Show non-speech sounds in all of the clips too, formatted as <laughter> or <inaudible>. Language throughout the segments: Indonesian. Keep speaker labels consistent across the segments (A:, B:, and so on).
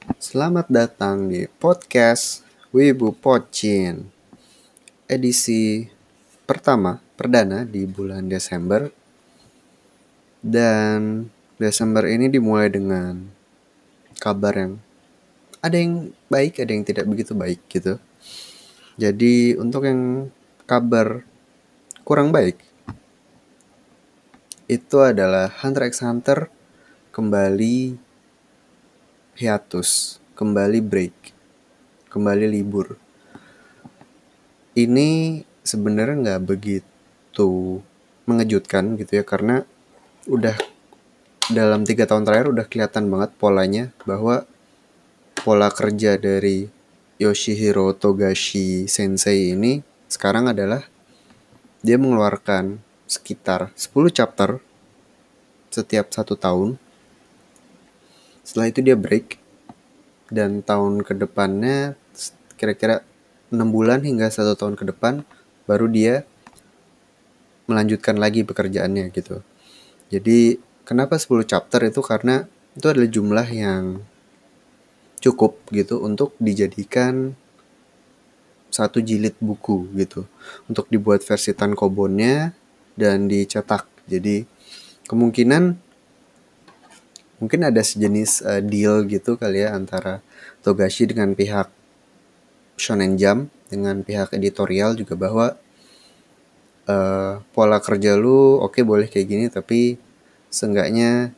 A: Selamat datang di podcast Wibu Pocin. Edisi pertama, perdana di bulan Desember. Dan Desember ini dimulai dengan kabar yang Ada yang baik, ada yang tidak begitu baik gitu. Jadi untuk yang kabar kurang baik Itu adalah Hunter x Hunter kembali hiatus, kembali break, kembali libur. Ini sebenarnya nggak begitu mengejutkan gitu ya karena udah dalam tiga tahun terakhir udah kelihatan banget polanya bahwa pola kerja dari Yoshihiro Togashi Sensei ini sekarang adalah dia mengeluarkan sekitar 10 chapter setiap satu tahun setelah itu dia break dan tahun ke depannya kira-kira 6 bulan hingga satu tahun ke depan baru dia melanjutkan lagi pekerjaannya gitu. Jadi kenapa 10 chapter itu karena itu adalah jumlah yang cukup gitu untuk dijadikan satu jilid buku gitu untuk dibuat versi tankobonnya dan dicetak. Jadi kemungkinan mungkin ada sejenis uh, deal gitu kali ya antara Togashi dengan pihak Shonen Jump dengan pihak editorial juga bahwa uh, pola kerja lu oke okay, boleh kayak gini tapi seenggaknya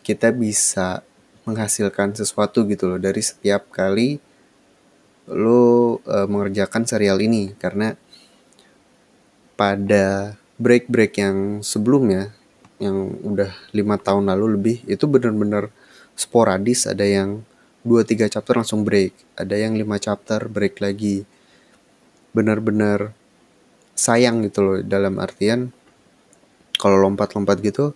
A: kita bisa menghasilkan sesuatu gitu loh. Dari setiap kali lo uh, mengerjakan serial ini. Karena pada break-break yang sebelumnya yang udah lima tahun lalu lebih itu bener-bener sporadis. Ada yang dua tiga chapter langsung break. Ada yang lima chapter break lagi. Bener-bener sayang gitu loh dalam artian kalau lompat-lompat gitu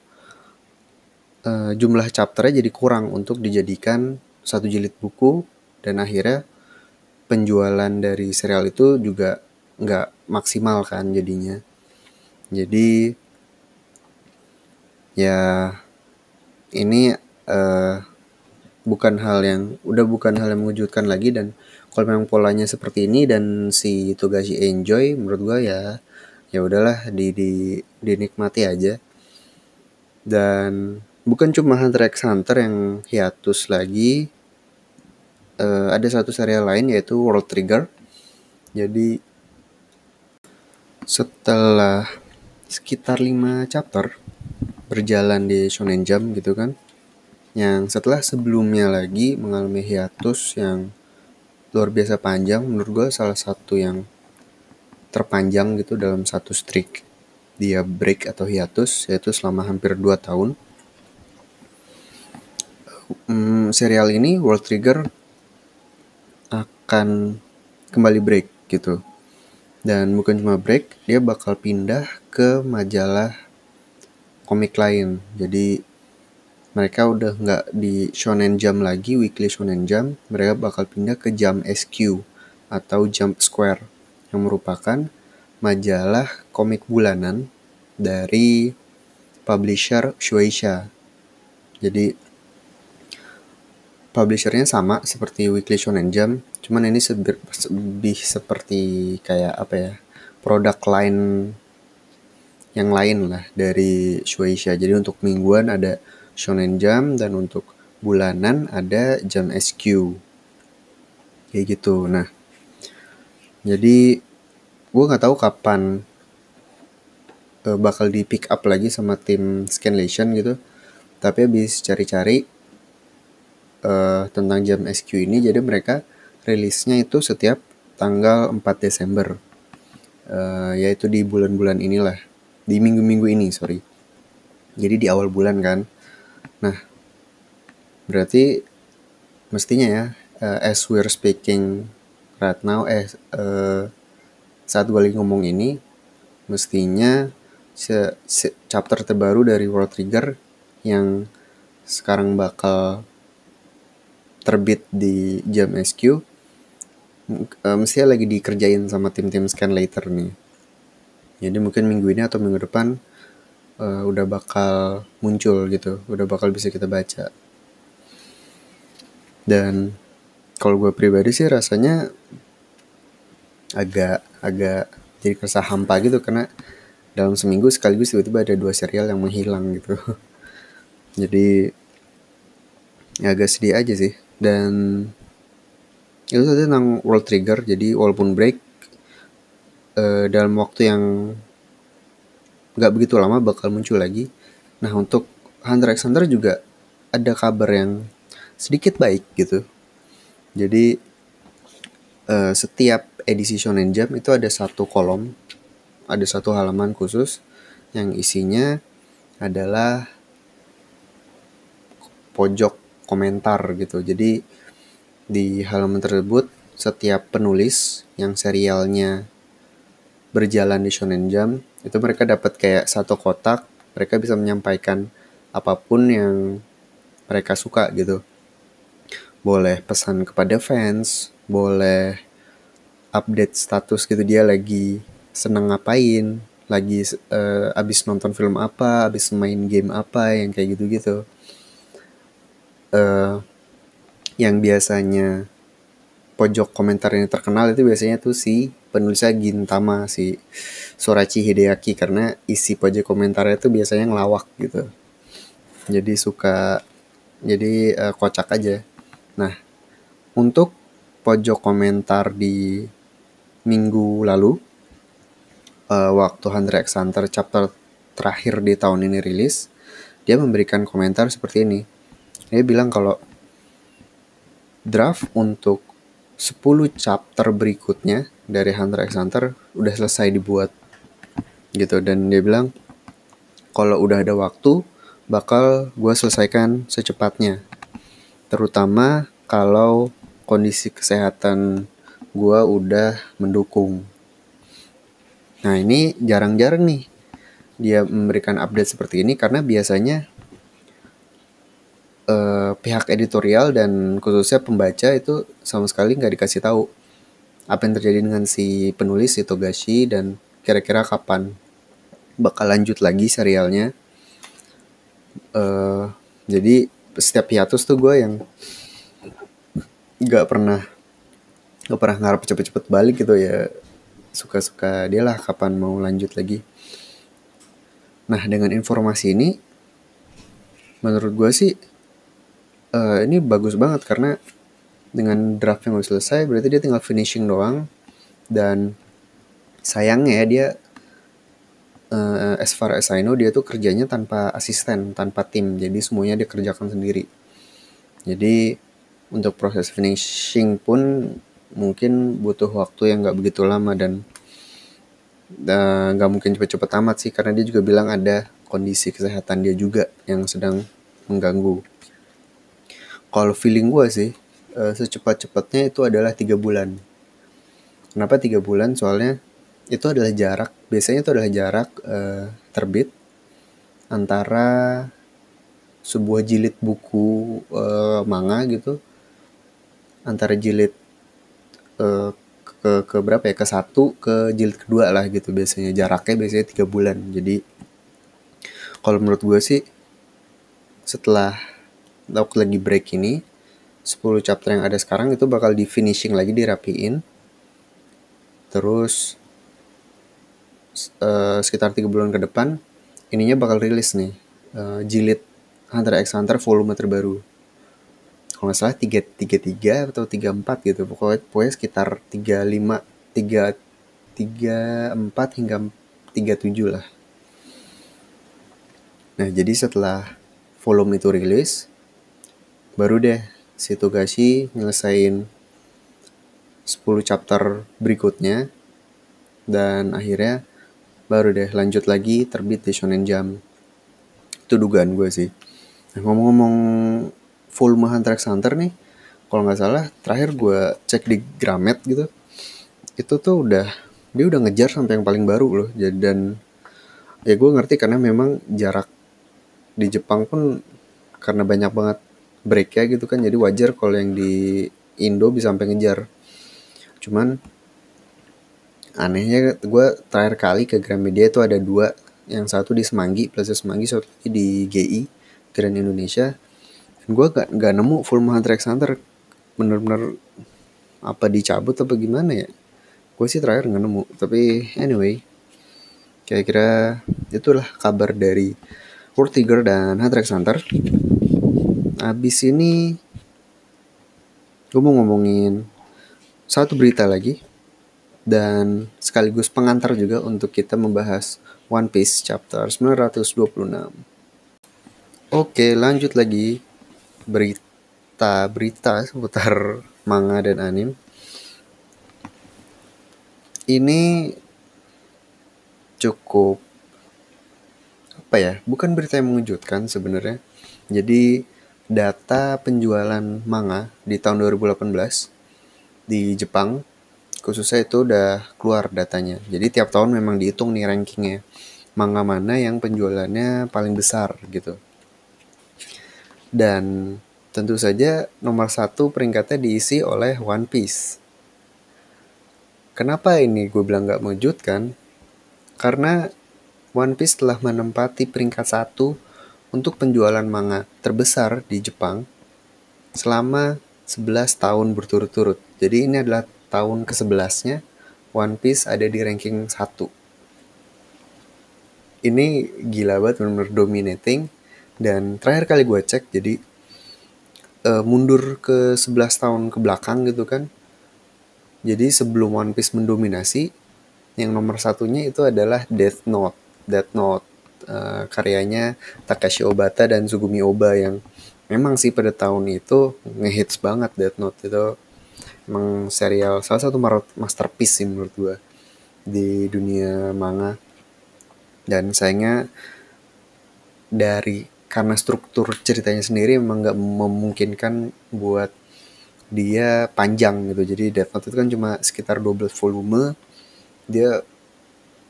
A: uh, jumlah chapternya jadi kurang untuk dijadikan satu jilid buku. Dan akhirnya penjualan dari serial itu juga nggak maksimal kan jadinya. Jadi ya ini uh, bukan hal yang udah bukan hal yang mengejutkan lagi dan kalau memang polanya seperti ini dan si Togashi enjoy menurut gua ya ya udahlah di, di dinikmati aja. Dan bukan cuma Hunter x Hunter yang hiatus lagi uh, ada satu serial lain yaitu World Trigger. Jadi setelah sekitar 5 chapter berjalan di Shonen Jump gitu kan. Yang setelah sebelumnya lagi mengalami hiatus yang luar biasa panjang menurut gue salah satu yang terpanjang gitu dalam satu streak dia break atau hiatus yaitu selama hampir 2 tahun. Hmm, serial ini World Trigger akan kembali break gitu. Dan bukan cuma break dia bakal pindah ke majalah komik lain. Jadi mereka udah nggak di Shonen Jump lagi, Weekly Shonen Jump. Mereka bakal pindah ke Jump SQ atau Jump Square yang merupakan majalah komik bulanan dari publisher Shueisha. Jadi publishernya sama seperti Weekly Shonen Jump, cuman ini lebih seperti kayak apa ya produk line yang lain lah dari Shueisha. Jadi untuk mingguan ada Shonen Jump dan untuk bulanan ada Jam SQ. Kayak gitu. Nah, jadi gue nggak tahu kapan uh, bakal di pick up lagi sama tim Scanlation gitu. Tapi habis cari-cari uh, tentang Jam SQ ini, jadi mereka rilisnya itu setiap tanggal 4 Desember. Uh, yaitu di bulan-bulan inilah di minggu-minggu ini sorry. Jadi di awal bulan kan. Nah berarti mestinya ya uh, as we're speaking right now eh uh, saat gue lagi ngomong ini mestinya se, se chapter terbaru dari World Trigger yang sekarang bakal terbit di Jam SQ uh, eh, mestinya lagi dikerjain sama tim-tim scan later nih jadi mungkin minggu ini atau minggu depan uh, udah bakal muncul gitu udah bakal bisa kita baca. Dan kalau gue pribadi sih rasanya agak agak jadi kerasa hampa gitu karena dalam seminggu sekaligus tiba-tiba ada dua serial yang menghilang gitu. <laughs> Jadi ya agak sedih aja sih. Dan itu tadi tentang World Trigger jadi walaupun break uh, dalam waktu yang nggak begitu lama bakal muncul lagi nah untuk Hunter x Hunter juga ada kabar yang sedikit baik gitu jadi uh, setiap edisi Shonen Jump itu ada satu kolom ada satu halaman khusus yang isinya adalah pojok komentar gitu. Jadi di halaman tersebut setiap penulis yang serialnya berjalan di Shonen Jump itu mereka dapat kayak satu kotak, mereka bisa menyampaikan apa pun yang mereka suka gitu. Boleh pesan kepada fans, boleh update status gitu dia lagi seneng ngapain, lagi uh, abis nonton film apa, abis main game apa yang kayak gitu-gitu uh, yang biasanya pojok komentar yang terkenal itu biasanya tuh si penulisnya Gintama si Sorachi Hideaki. Karena isi pojok komentarnya itu biasanya ngelawak gitu. Jadi suka jadi uh, kocak aja. Nah untuk pojok komentar di minggu lalu uh, waktu Hunter x Hunter chapter terakhir di tahun ini rilis dia memberikan komentar seperti ini. Dia bilang kalau draft untuk 10 chapter berikutnya dari Hunter x Hunter udah selesai dibuat gitu. Dan dia bilang kalau udah ada waktu bakal gue selesaikan secepatnya. Terutama kalau kondisi kesehatan gue udah mendukung. Nah ini jarang-jarang nih dia memberikan update seperti ini karena biasanya uh, pihak editorial dan khususnya pembaca itu sama sekali nggak dikasih tahu apa yang terjadi dengan si penulis si Togashi dan kira-kira kapan bakal lanjut lagi serialnya. Uh, jadi setiap hiatus tuh gue yang nggak pernah nggak pernah ngarep cepet-cepet balik gitu ya suka-suka dia lah kapan mau lanjut lagi. Nah dengan informasi ini menurut gue sih uh, ini bagus banget karena dengan draft yang udah selesai berarti dia tinggal finishing doang. Dan sayangnya ya dia uh, as far as I know dia tuh kerjanya tanpa asisten tanpa tim. Jadi semuanya dia kerjakan sendiri. Jadi untuk proses finishing pun mungkin butuh waktu yang nggak begitu lama dan eh, nggak uh, mungkin cepet-cepet amat sih karena dia juga bilang ada kondisi kesehatan dia juga yang sedang mengganggu kalau feeling gue sih uh, secepat-cepatnya itu adalah tiga bulan. Kenapa tiga bulan? Soalnya itu adalah jarak. Biasanya itu adalah jarak uh, terbit antara sebuah jilid buku uh, manga gitu antara jilid uh, ke ke berapa ya? Ke satu ke jilid kedua lah gitu biasanya. Jaraknya biasanya tiga bulan. Jadi kalau menurut gue sih setelah waktu lagi break ini 10 chapter yang ada sekarang itu bakal di finishing lagi dirapiin. Terus uh, sekitar tiga bulan ke depan ininya bakal rilis nih uh, jilid Hunter x Hunter volume terbaru. Kalau nggak salah tiga tiga tiga atau tiga empat gitu pokoknya pokoknya sekitar tiga lima tiga tiga empat hingga tiga tujuh lah. Nah jadi setelah volume itu rilis baru deh si Togashi nyelesain 10 chapter berikutnya dan akhirnya baru deh lanjut lagi terbit di Shonen Jump. Itu dugaan gue sih. Nah, ngomong-ngomong volume Hunter x Hunter nih kalau nggak salah terakhir gue cek di Gramet gitu itu tuh udah dia udah ngejar sampai yang paling baru loh. Dan ya gue ngerti karena memang jarak di Jepang pun karena banyak banget break ya gitu kan. Jadi wajar kalau yang di Indo bisa sampai ngejar. Cuman anehnya gue terakhir kali ke Gramedia itu ada dua. Yang satu di Semanggi Plaza Semanggi satu lagi di GI Grand Indonesia. Gue gak, gak nemu full Hunter x Hunter bener-bener apa dicabut apa gimana ya? Gue sih terakhir nggak nemu. Tapi anyway kira-kira itulah kabar dari World Tiger dan Hunter x Hunter abis ini gue mau ngomongin satu berita lagi dan sekaligus pengantar juga untuk kita membahas One Piece chapter 926 oke lanjut lagi berita-berita seputar manga dan anim ini cukup apa ya bukan berita yang mengejutkan sebenarnya. Jadi data penjualan manga di tahun 2018 di Jepang khususnya itu udah keluar datanya. Jadi tiap tahun memang dihitung nih rankingnya manga mana yang penjualannya paling besar gitu. Dan tentu saja nomor satu peringkatnya diisi oleh One Piece. Kenapa ini gue bilang gak mengejutkan? Karena One Piece telah menempati peringkat satu untuk penjualan manga terbesar di Jepang selama 11 tahun berturut-turut. Jadi ini adalah tahun ke-11-nya One Piece ada di ranking 1. Ini gila banget benar-benar dominating dan terakhir kali gue cek jadi uh, mundur ke 11 tahun ke belakang gitu kan. Jadi sebelum One Piece mendominasi yang nomor satunya itu adalah Death Note. Death Note uh, karyanya Takashi Obata dan Sugumi Oba yang memang sih pada tahun itu ngehits banget Death Note. Itu emang serial salah satu masterpiece sih menurut gue di dunia manga. Dan sayangnya dari karena struktur ceritanya sendiri memang nggak memungkinkan buat dia panjang gitu. Jadi Death Note itu kan cuma sekitar 12 volume. Dia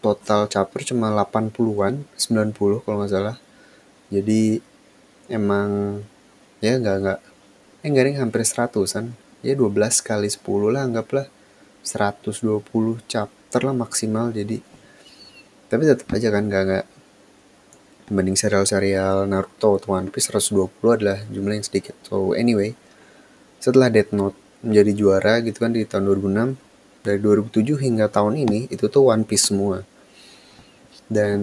A: total chapter cuma 80-an 90 kalau nggak salah. Jadi emang ya nggak nggak eh nggak hampir seratusan. Ya 12 kali 10 lah anggaplah. 120 chapter lah maksimal jadi. Tapi tetap aja kan nggak nggak. Dibanding serial-serial Naruto atau One Piece 120 adalah jumlah yang sedikit. So anyway setelah Death Note menjadi juara gitu kan di tahun 2006 dari 2007 hingga tahun ini itu tuh One Piece semua dan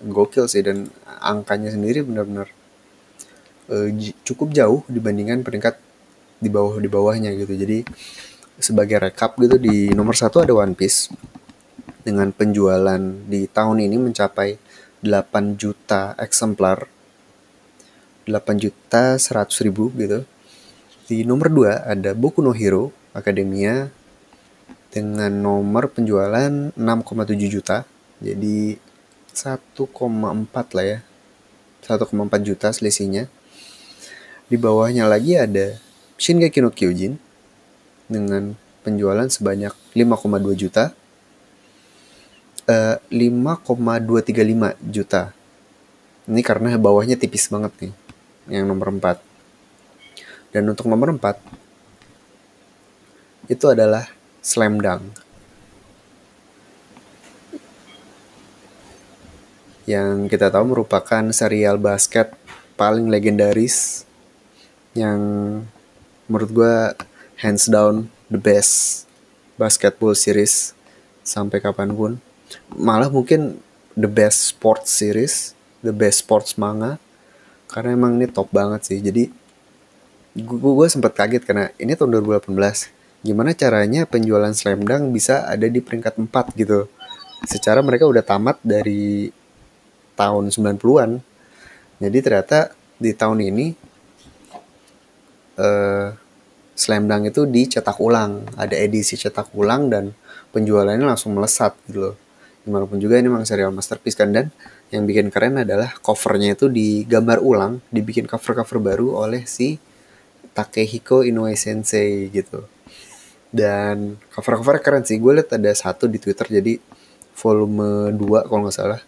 A: gokil sih dan angkanya sendiri benar-benar uh, cukup jauh dibandingkan peringkat di bawah di bawahnya gitu. Jadi sebagai rekap gitu di nomor satu ada One Piece dengan penjualan di tahun ini mencapai 8 juta eksemplar 8 juta 100 ribu gitu. Di nomor 2 ada Boku no Hero Akademia dengan nomor penjualan 6,7 juta. Jadi 1,4 lah ya. 1,4 juta selisihnya. Di bawahnya lagi ada Shingeki no Kyojin dengan penjualan sebanyak 5,2 juta. Uh, eh, 5,235 juta. Ini karena bawahnya tipis banget nih. Yang nomor 4. Dan untuk nomor 4 itu adalah slam dunk. Yang kita tahu merupakan serial basket paling legendaris yang menurut gue hands down the best basketball series sampai kapan pun. Malah mungkin the best sports series, the best sports manga karena emang ini top banget sih. Jadi gue, sempat kaget karena ini tahun 2018 gimana caranya penjualan Slam Dunk bisa ada di peringkat 4 gitu. Secara mereka udah tamat dari tahun 90-an. Jadi ternyata di tahun ini uh, Slam Dunk itu dicetak ulang, ada edisi cetak ulang dan penjualannya langsung melesat gitu loh. Gimana pun juga ini memang serial masterpiece kan dan yang bikin keren adalah covernya itu digambar ulang, dibikin cover-cover baru oleh si Takehiko Inoue Sensei gitu dan cover-cover keren sih. Gue liat ada satu di twitter jadi volume 2 kalau nggak salah.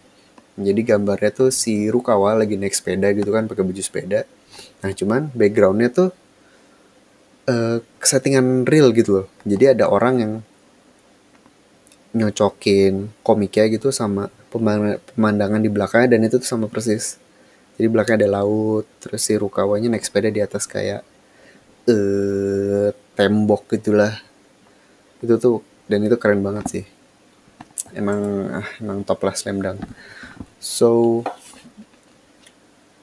A: Jadi gambarnya tuh si Rukawa lagi naik sepeda gitu kan pakai baju sepeda. Nah cuman backgroundnya tuh uh, settingan real gitu loh. Jadi ada orang yang nyocokin komiknya gitu sama pemandangan di belakangnya dan itu tuh sama persis. Jadi belakangnya ada laut terus si Rukawanya naik sepeda di atas kayak eh tembok gitulah itu tuh dan itu keren banget sih. Emang ah, emang top lah slam dunk. So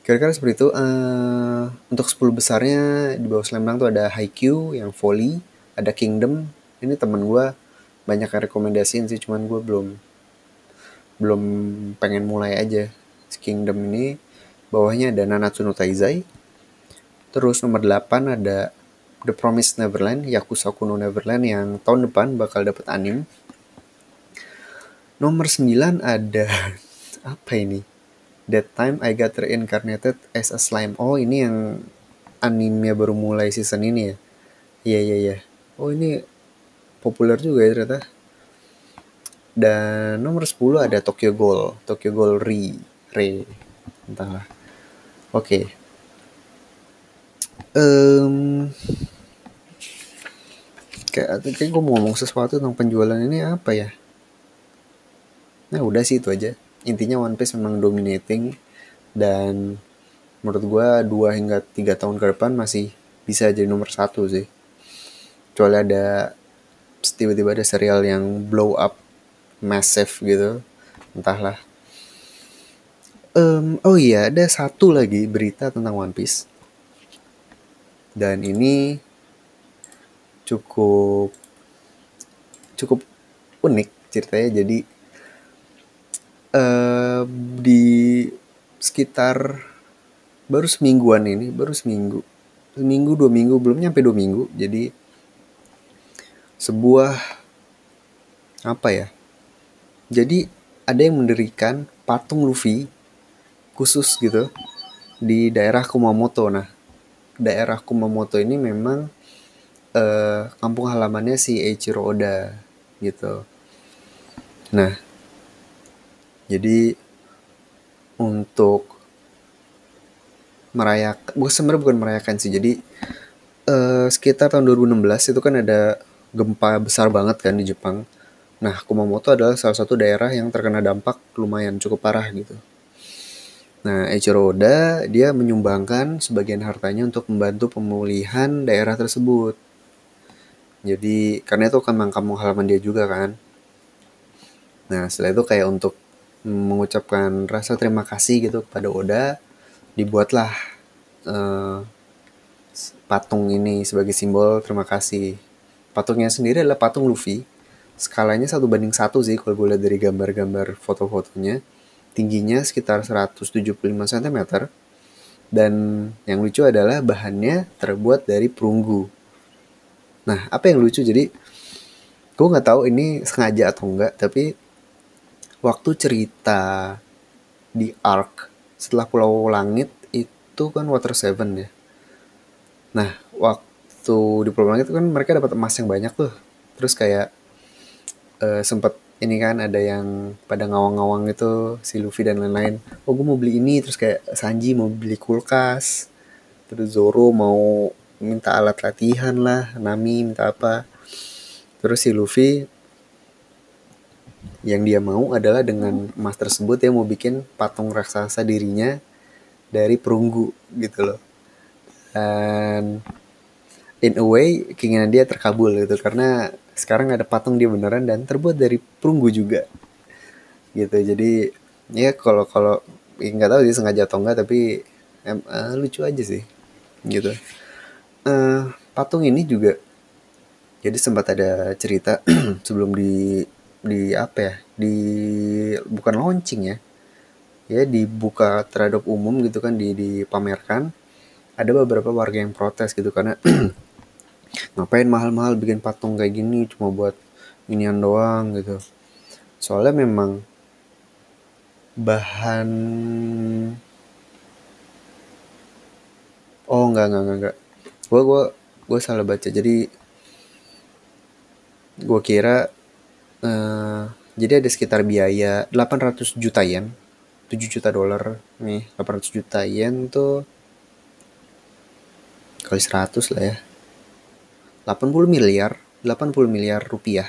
A: kira-kira seperti itu. Uh, untuk 10 besarnya di bawah slam dunk tuh ada Haikyuu yang volley ada Kingdom. Ini temen gue banyak yang rekomendasiin sih cuman gue belum belum pengen mulai aja Kingdom ini. Bawahnya ada Nanatsu no Taizai. Terus nomor 8 ada The Promised Neverland Yakuza Kuno Neverland yang tahun depan bakal dapat anim nomor 9 ada <laughs> apa ini? That Time I Got Reincarnated as a Slime. Oh ini yang animenya baru mulai season ini ya? Iya iya iya. Oh ini populer juga ya ternyata. Dan nomor 10 ada Tokyo Ghoul Tokyo Ghoul Re Re entahlah. Oke. okay. Um, kayak kayak gue mau ngomong sesuatu tentang penjualan ini apa ya? Nah udah sih itu aja. Intinya One Piece memang dominating dan menurut gue dua hingga tiga tahun ke depan masih bisa jadi nomor satu sih. Kecuali ada tiba-tiba ada serial yang blow up massive gitu entahlah. Um, oh iya ada satu lagi berita tentang One Piece dan ini cukup cukup unik ceritanya. Jadi uh, di sekitar baru semingguan ini baru seminggu seminggu dua minggu belum nyampe dua minggu jadi sebuah apa ya jadi ada yang mendirikan patung Luffy khusus gitu di daerah Kumamoto. Nah daerah Kumamoto ini memang uh, kampung halamannya si Eiichiro Oda gitu nah jadi untuk merayakan, bukan sebenarnya bukan merayakan sih. Jadi uh, sekitar tahun 2016 itu kan ada gempa besar banget kan di Jepang. Nah, Kumamoto adalah salah satu daerah yang terkena dampak lumayan cukup parah gitu. Nah, Eiichiro Oda dia menyumbangkan sebagian hartanya untuk membantu pemulihan daerah tersebut. Jadi karena itu kan kampung halaman dia juga kan. Nah, setelah itu kayak untuk mengucapkan rasa terima kasih gitu kepada Oda dibuatlah uh, patung ini sebagai simbol terima kasih patungnya sendiri adalah patung Luffy skalanya satu banding satu sih kalau lihat dari gambar-gambar foto-fotonya tingginya sekitar 175 cm dan yang lucu adalah bahannya terbuat dari perunggu nah apa yang lucu jadi gue nggak tahu ini sengaja atau enggak tapi waktu cerita di Ark setelah Pulau Langit itu kan Water Seven ya. Nah, waktu di Pulau Langit itu kan mereka dapat emas yang banyak tuh. Terus kayak uh, sempet ini kan ada yang pada ngawang-ngawang itu si Luffy dan lain-lain. Oh gue mau beli ini terus kayak Sanji mau beli kulkas. Terus Zoro mau minta alat latihan lah, Nami minta apa. Terus si Luffy yang dia mau adalah dengan emas tersebut dia mau bikin patung raksasa dirinya dari perunggu gitu loh dan in a way keinginan dia terkabul gitu karena sekarang ada patung dia beneran dan terbuat dari perunggu juga. Gitu jadi ya kalau kalau ya nggak tahu sih sengaja atau enggak tapi em, uh, lucu aja sih. Gitu. Uh, patung ini juga jadi sempat ada cerita <clears throat> sebelum di di apa ya di bukan launching ya. Ya dibuka terhadap umum gitu kan di dipamerkan. Ada beberapa warga yang protes gitu karena <clears throat> ngapain mahal-mahal bikin patung kayak gini? Cuma buat inian doang gitu. Soalnya memang bahan oh enggak enggak enggak, enggak. gue gue gue salah baca. Jadi gue kira Uh, jadi ada sekitar biaya 800 juta yen, 7 juta dolar. Nih, 800 juta yen tuh kali 100 lah ya. 80 miliar, 80 miliar rupiah.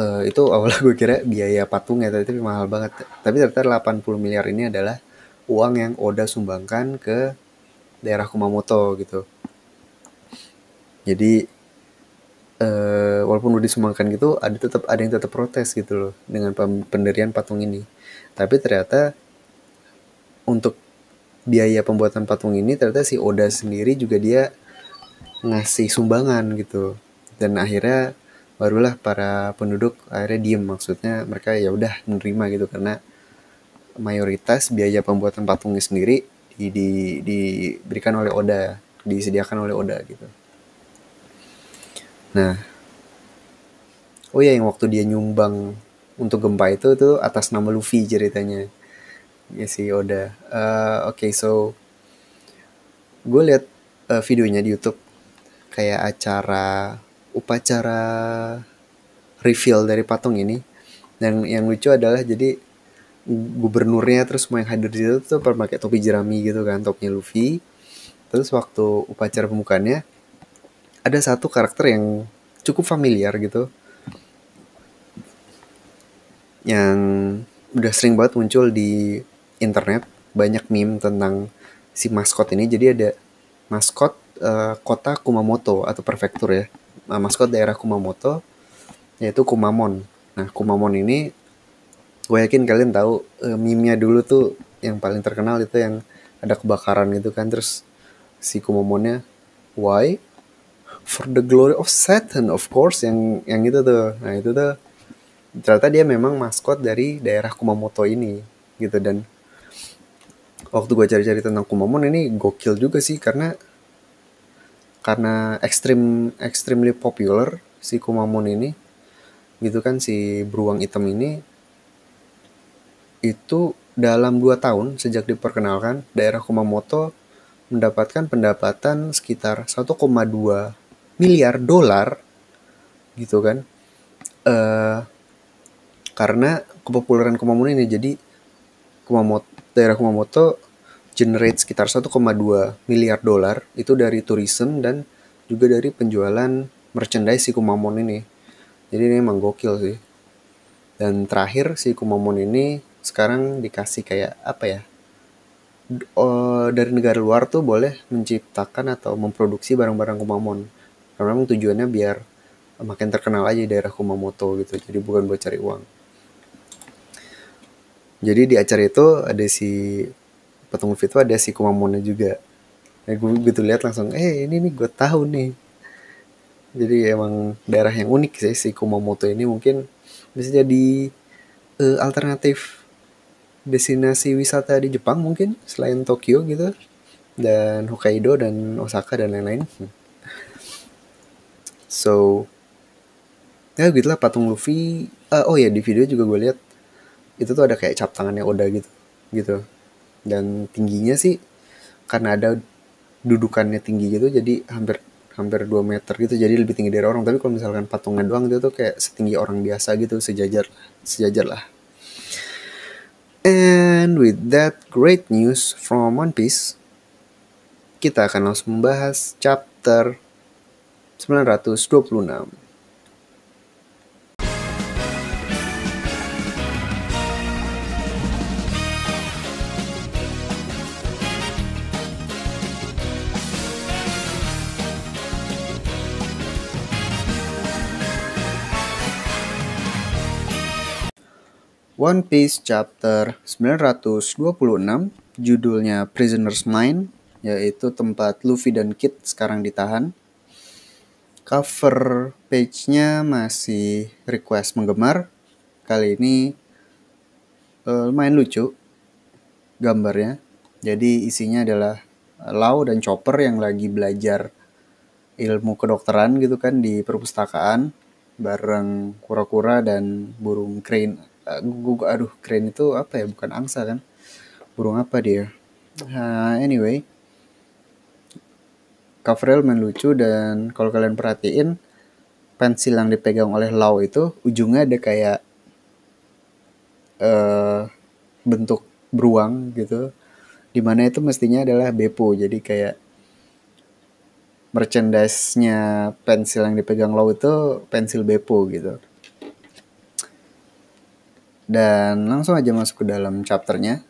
A: Uh, itu awalnya gue kira biaya patung ya, tapi mahal banget. Tapi ternyata 80 miliar ini adalah uang yang Oda sumbangkan ke daerah Kumamoto gitu. jadi uh, walaupun udah disumbangkan gitu ada tetap ada yang tetap protes gitu loh dengan pendirian patung ini tapi ternyata untuk biaya pembuatan patung ini ternyata si Oda sendiri juga dia ngasih sumbangan gitu dan akhirnya barulah para penduduk akhirnya diem maksudnya mereka ya udah menerima gitu karena mayoritas biaya pembuatan patungnya sendiri di, di, diberikan oleh Oda disediakan oleh Oda gitu Nah, oh ya yang waktu dia nyumbang untuk gempa itu tuh atas nama Luffy ceritanya. Ya sih Oda. Uh, Oke, okay, so gue liat uh, videonya di YouTube kayak acara upacara reveal dari patung ini. Dan yang lucu adalah jadi gubernurnya terus semua yang hadir di situ tuh pakai topi jerami gitu kan, topinya Luffy. Terus waktu upacara pembukaannya ada satu karakter yang cukup familiar gitu yang udah sering banget muncul di internet banyak meme tentang si maskot ini jadi ada maskot uh, kota Kumamoto atau prefektur ya. Nah, maskot daerah Kumamoto yaitu Kumamon. Nah Kumamon ini gue yakin kalian tahu uh, meme-nya dulu tuh yang paling terkenal itu yang ada kebakaran gitu kan. Terus si Kumamonnya why? For the glory of Satan of course. Yang yang itu tuh. Nah itu tuh ternyata dia memang maskot dari daerah Kumamoto ini gitu. Dan waktu gue cari-cari tentang Kumamon ini gokil juga sih karena karena ekstrim extremely popular si Kumamon ini gitu kan si beruang hitam ini itu dalam dua tahun sejak diperkenalkan daerah Kumamoto mendapatkan pendapatan sekitar 1,2 miliar dolar gitu kan. Uh, karena kepopuleran Kumamoto ini jadi Kumamoto daerah Kumamoto generate sekitar 1,2 miliar dolar itu dari tourism dan juga dari penjualan merchandise si Kumamon ini. Jadi ini emang gokil sih. Dan terakhir si Kumamon ini sekarang dikasih kayak apa ya? Uh, dari negara luar tuh boleh menciptakan atau memproduksi barang-barang Kumamon. Karena memang tujuannya biar makin terkenal aja daerah Kumamoto gitu. Jadi bukan buat cari uang. Jadi di acara itu ada si patung itu ada si Kumamono juga. Ya gue gitu lihat langsung eh ini nih gue tahu nih. Jadi emang daerah yang unik sih si Kumamoto ini mungkin bisa jadi uh, alternatif destinasi wisata di Jepang mungkin selain Tokyo gitu dan Hokkaido dan Osaka dan lain-lain. So ya gitulah patung Luffy uh, oh ya di video juga gue lihat itu tuh ada kayak cap tangannya Oda gitu gitu dan tingginya sih karena ada dudukannya tinggi gitu jadi hampir hampir 2 meter gitu jadi lebih tinggi dari orang tapi kalau misalkan patungnya doang itu tuh kayak setinggi orang biasa gitu sejajar sejajar lah and with that great news from One Piece kita akan langsung membahas chapter 926. One Piece chapter 926 judulnya Prisoner's Mind yaitu tempat Luffy dan Kid sekarang ditahan cover page-nya masih request menggemar. Kali ini uh, lumayan lucu gambarnya. Jadi isinya adalah Lau dan Chopper yang lagi belajar ilmu kedokteran gitu kan di perpustakaan bareng kura-kura dan burung crane. Uh, aduh, crane itu apa ya? Bukan angsa kan? Burung apa dia? Uh, anyway, covernya lumayan lucu dan kalau kalian perhatiin pensil yang dipegang oleh Lau itu ujungnya ada kayak uh, bentuk beruang gitu di mana itu mestinya adalah Bepo jadi kayak merchandise-nya pensil yang dipegang Lau itu pensil Bepo gitu dan langsung aja masuk ke dalam chapternya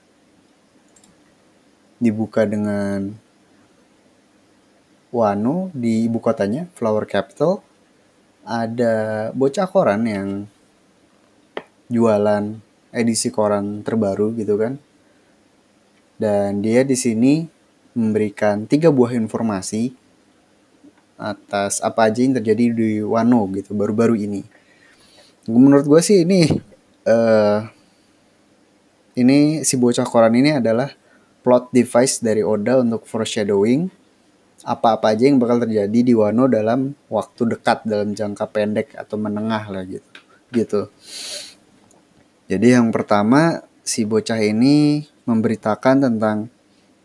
A: dibuka dengan Wano di ibu kotanya, Flower Capital, ada bocah koran yang jualan edisi koran terbaru gitu kan. Dan dia di sini memberikan tiga buah informasi atas apa aja yang terjadi di Wano gitu baru-baru ini. Menurut gue sih ini uh, ini si bocah koran ini adalah plot device dari Oda untuk foreshadowing apa-apa aja yang bakal terjadi di Wano dalam waktu dekat dalam jangka pendek atau menengah lah gitu. Gitu. Jadi yang pertama si bocah ini memberitakan tentang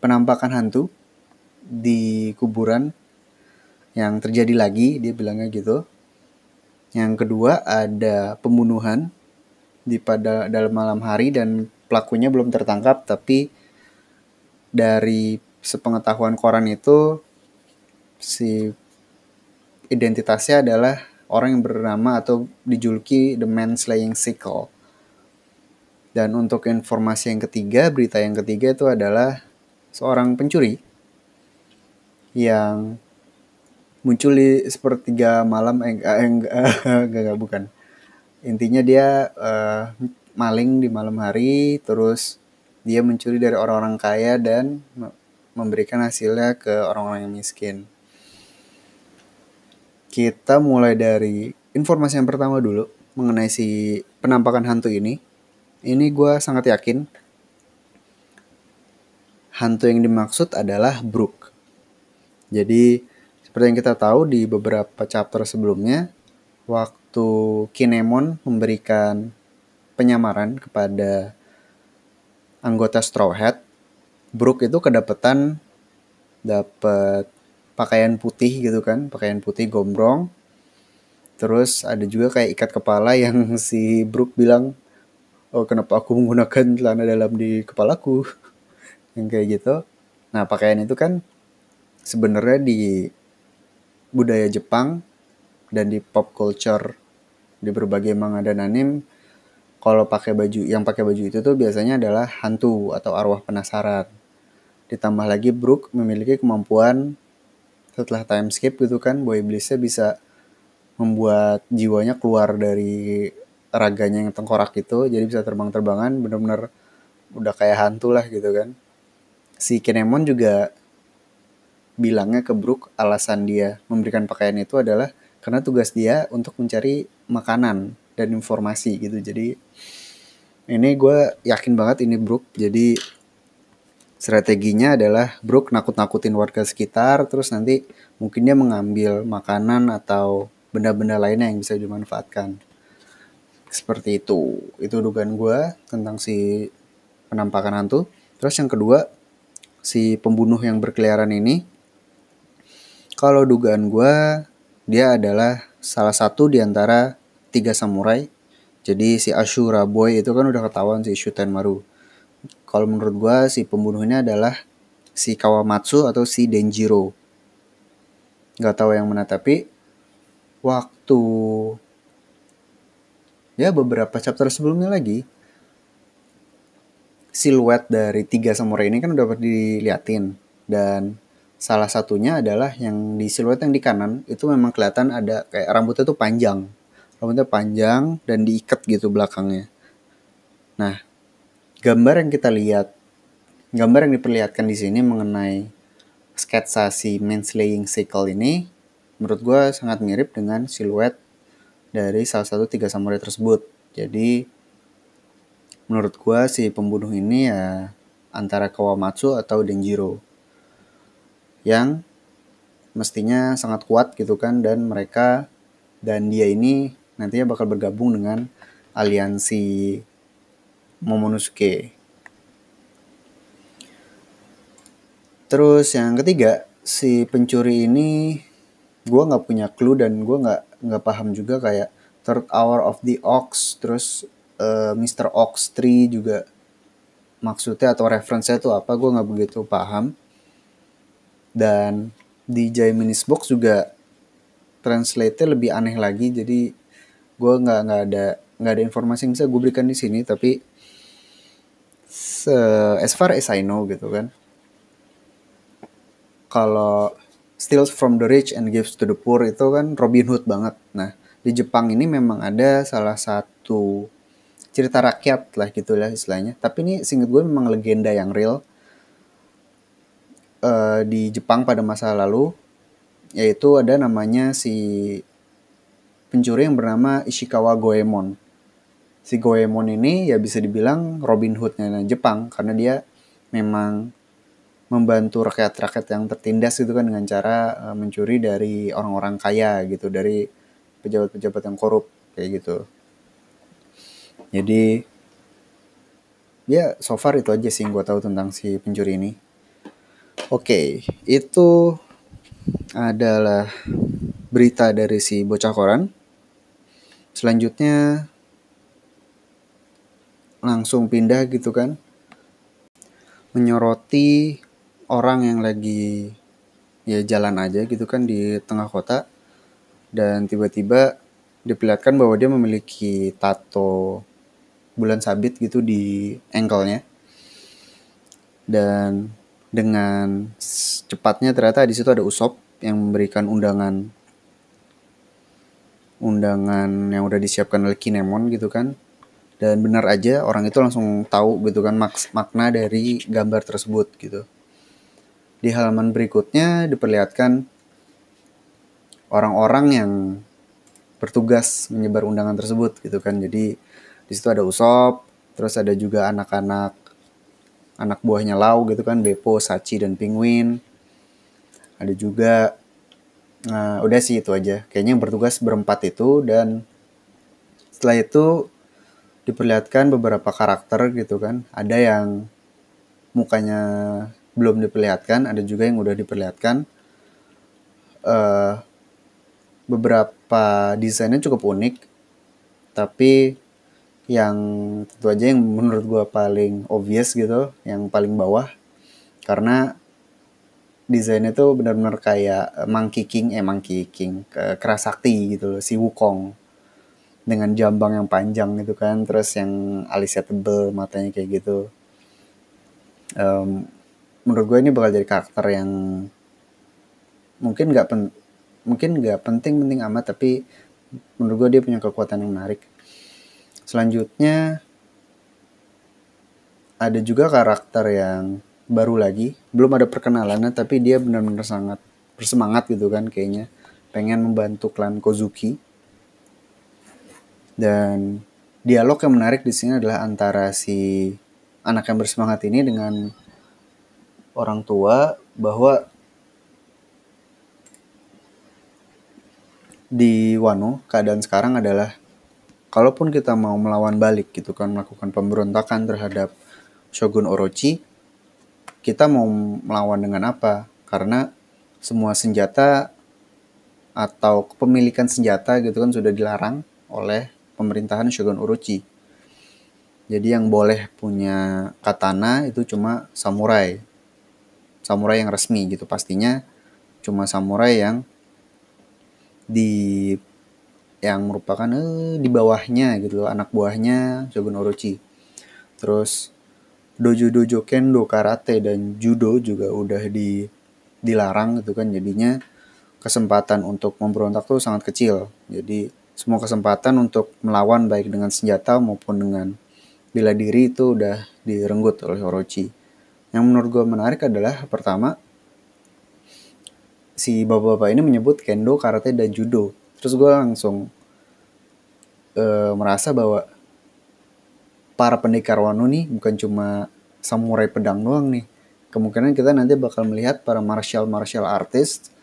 A: penampakan hantu di kuburan yang terjadi lagi dia bilangnya gitu. Yang kedua ada pembunuhan di pada dalam malam hari dan pelakunya belum tertangkap tapi dari sepengetahuan koran itu si identitasnya adalah orang yang bernama atau dijuluki The Man Slaying Sickle. Dan untuk informasi yang ketiga, berita yang ketiga itu adalah seorang pencuri yang muncul di sepertiga malam eh, eh enggak, <laughs> enggak, enggak bukan. Intinya dia uh, maling di malam hari terus dia mencuri dari orang-orang kaya dan memberikan hasilnya ke orang-orang yang miskin kita mulai dari informasi yang pertama dulu mengenai si penampakan hantu ini. Ini gue sangat yakin hantu yang dimaksud adalah Brook. Jadi seperti yang kita tahu di beberapa chapter sebelumnya, waktu Kinemon memberikan penyamaran kepada anggota Straw Hat, Brook itu kedapatan dapat pakaian putih gitu kan pakaian putih gombrong. Terus ada juga kayak ikat kepala yang <laughs> si Brook bilang oh kenapa aku menggunakan celana dalam di kepalaku? <laughs> Yang kayak gitu. Nah pakaian itu kan sebenarnya di budaya Jepang dan di pop culture di berbagai manga dan anime kalau pakai baju yang pakai baju itu tuh biasanya adalah hantu atau arwah penasaran. Ditambah lagi Brook memiliki kemampuan setelah time skip gitu kan boy iblisnya bisa membuat jiwanya keluar dari raganya yang tengkorak itu jadi bisa terbang-terbangan bener-bener udah kayak hantu lah gitu kan. Si Kinemon juga bilangnya ke Brook alasan dia memberikan pakaian itu adalah karena tugas dia untuk mencari makanan dan informasi gitu. Jadi ini gue yakin banget ini Brook jadi strateginya adalah Brook nakut-nakutin warga sekitar terus nanti mungkin dia mengambil makanan atau benda-benda lainnya yang bisa dimanfaatkan. Seperti itu. Itu dugaan gue tentang si penampakan hantu. Terus yang kedua si pembunuh yang berkeliaran ini. Kalau dugaan gue dia adalah salah satu di antara tiga samurai. Jadi si Ashura Boy itu kan udah ketahuan si Shuten Maru. Kalau menurut gue si pembunuhnya adalah si Kawamatsu atau si Denjiro. Gak tahu yang mana tapi waktu ya beberapa chapter sebelumnya lagi siluet dari tiga samurai ini kan udah diliatin. Dan salah satunya adalah yang di siluet yang di kanan itu memang kelihatan ada kayak rambutnya tuh panjang. Rambutnya panjang dan diikat gitu belakangnya. Nah gambar yang kita lihat, gambar yang diperlihatkan di sini mengenai sketsa si manslaying cycle ini, menurut gue sangat mirip dengan siluet dari salah satu tiga samurai tersebut. Jadi menurut gue si pembunuh ini ya antara Kawamatsu atau Denjiro yang mestinya sangat kuat gitu kan dan mereka dan dia ini nantinya bakal bergabung dengan aliansi Momonosuke. Terus yang ketiga, si pencuri ini gue nggak punya clue dan gue nggak nggak paham juga kayak Third Hour of the Ox, terus uh, eh, Mr. Ox Tree juga maksudnya atau referensinya itu apa gue nggak begitu paham. Dan di Jaiminis Box juga translate-nya lebih aneh lagi jadi gue nggak nggak ada nggak ada informasi yang bisa gue berikan di sini tapi as far as I know gitu kan kalau steals from the rich and gives to the poor itu kan Robin Hood banget. Nah, di Jepang ini memang ada salah satu cerita rakyat lah gitu lah istilahnya. Tapi ini singkat gue memang legenda yang real uh, di Jepang pada masa lalu yaitu ada namanya si pencuri yang bernama Ishikawa Goemon. Si Goemon ini ya bisa dibilang Robin Hoodnya Jepang karena dia memang membantu rakyat-rakyat yang tertindas itu kan dengan cara uh, mencuri dari orang-orang kaya gitu dari pejabat-pejabat yang korup kayak gitu jadi ya so far itu aja sih yang gue tahu tentang si pencuri ini oke itu adalah berita dari si bocah koran. Selanjutnya langsung pindah gitu kan menyoroti orang yang lagi ya jalan aja gitu kan di tengah kota dan tiba-tiba diperlihatkan bahwa dia memiliki tato bulan sabit gitu di ankle-nya dan dengan cepatnya ternyata di situ ada Usop yang memberikan undangan undangan yang udah disiapkan oleh Kinemon gitu kan dan benar aja orang itu langsung tahu gitu kan mak makna dari gambar tersebut gitu di halaman berikutnya diperlihatkan orang-orang yang bertugas menyebar undangan tersebut gitu kan. Jadi di situ ada Usop, terus ada juga anak-anak anak buahnya Lau gitu kan, Beppo, Sachi dan Penguin. Ada juga nah, udah sih itu aja. Kayaknya yang bertugas berempat itu dan setelah itu diperlihatkan beberapa karakter gitu kan. Ada yang mukanya belum diperlihatkan, ada juga yang udah diperlihatkan. Uh, beberapa desainnya cukup unik, tapi yang tentu aja yang menurut gue paling obvious gitu, yang paling bawah, karena desainnya tuh benar-benar kayak Monkey King, eh Monkey King, ke kerasakti gitu loh, si Wukong. Dengan jambang yang panjang gitu kan, terus yang alisnya tebel, matanya kayak gitu. Um, menurut gue ini bakal jadi karakter yang mungkin nggak pen mungkin nggak penting-penting amat tapi menurut gue dia punya kekuatan yang menarik selanjutnya ada juga karakter yang baru lagi. Belum ada perkenalannya tapi dia benar-benar sangat bersemangat gitu kan kayaknya. Pengen membantu klan Kozuki. Dan dialog yang menarik di sini adalah antara si anak yang bersemangat ini dengan orang tua bahwa di Wano keadaan sekarang adalah kalaupun kita mau melawan balik gitu kan melakukan pemberontakan terhadap Shogun Orochi kita mau melawan dengan apa? Karena semua senjata atau kepemilikan senjata gitu kan sudah dilarang oleh pemerintahan Shogun Orochi. Jadi yang boleh punya katana itu cuma samurai. Samurai yang resmi gitu. Pastinya cuma samurai yang di yang merupakan eh, di bawahnya gitu loh, anak buahnya Shogun Orochi. Terus dojo-dojo kendo, karate dan judo juga udah di dilarang gitu kan jadinya kesempatan untuk memberontak tuh sangat kecil. Jadi semua kesempatan untuk melawan baik dengan senjata maupun dengan bela diri itu udah direnggut oleh Orochi. Yang menurut gue menarik adalah pertama si bapak-bapak ini menyebut kendo, karate dan judo. Terus gue langsung uh, merasa bahwa para pendekar Wano nih bukan cuma samurai pedang doang nih. Kemungkinan kita nanti bakal melihat para martial martial artist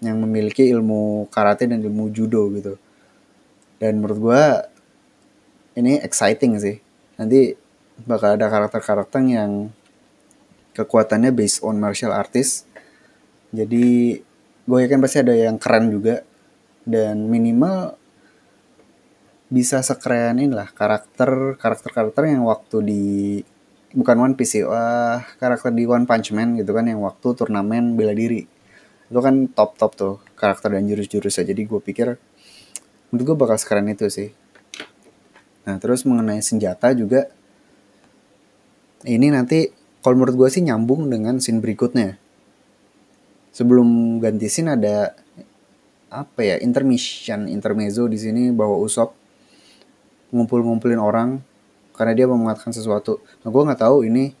A: yang memiliki ilmu karate dan ilmu judo gitu. Dan menurut gue ini exciting sih. Nanti bakal ada karakter-karakter yang kekuatannya based on martial artist jadi gue yakin pasti ada yang keren juga dan minimal bisa sekeren inilah karakter karakter karakter yang waktu di bukan One Piece sih, wah karakter di One Punch Man gitu kan yang waktu turnamen bela diri. Itu kan top top tuh karakter dan jurus-jurusnya. Jadi gue pikir menurut gue bakal sekeren itu sih. Nah terus mengenai senjata juga ini nanti kalau menurut gue sih nyambung dengan scene berikutnya. sebelum ganti scene ada apa ya intermission intermezzo di sini bahwa Usop ngumpul-ngumpulin orang karena dia mau mengatakan sesuatu. Nah, gue nggak tahu ini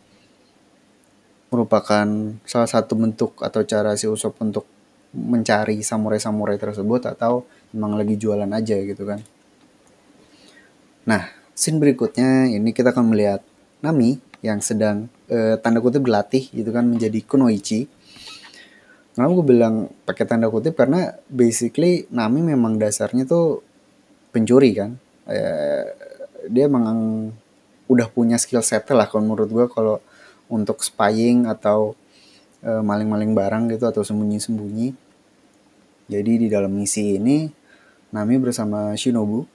A: merupakan salah satu bentuk atau cara si Usop untuk mencari samurai-samurai tersebut atau memang lagi jualan aja gitu kan. Nah, scene berikutnya ini kita akan melihat Nami yang sedang eh, tanda kutip berlatih gitu kan menjadi kunoichi. Kenapa gue bilang pakai tanda kutip karena basically Nami memang dasarnya tuh pencuri kan. Eh, dia memang udah punya skill set lah kalau menurut gue kalau untuk spying atau eh, maling-maling barang gitu atau sembunyi-sembunyi. Jadi di dalam misi ini Nami bersama Shinobu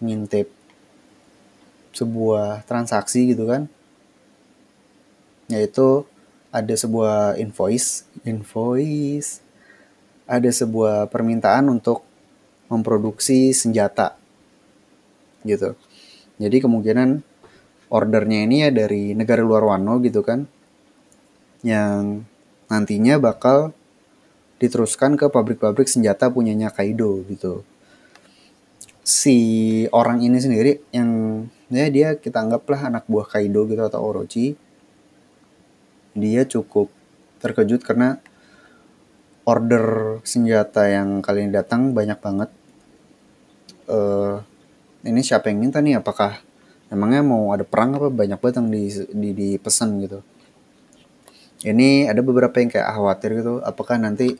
A: ngintip sebuah transaksi gitu kan. Yaitu ada sebuah invoice, invoice ada sebuah permintaan untuk memproduksi senjata gitu. Jadi kemungkinan ordernya ini ya dari negara luar Wano gitu kan yang nantinya bakal diteruskan ke pabrik-pabrik senjata punyanya Kaido gitu si orang ini sendiri yang ya dia kita anggaplah anak buah Kaido gitu atau Orochi dia cukup terkejut karena order senjata yang kali ini datang banyak banget uh, ini siapa yang minta nih? Apakah emangnya mau ada perang apa? Banyak banget yang di, di, dipesan gitu. Ini ada beberapa yang kayak khawatir gitu. Apakah nanti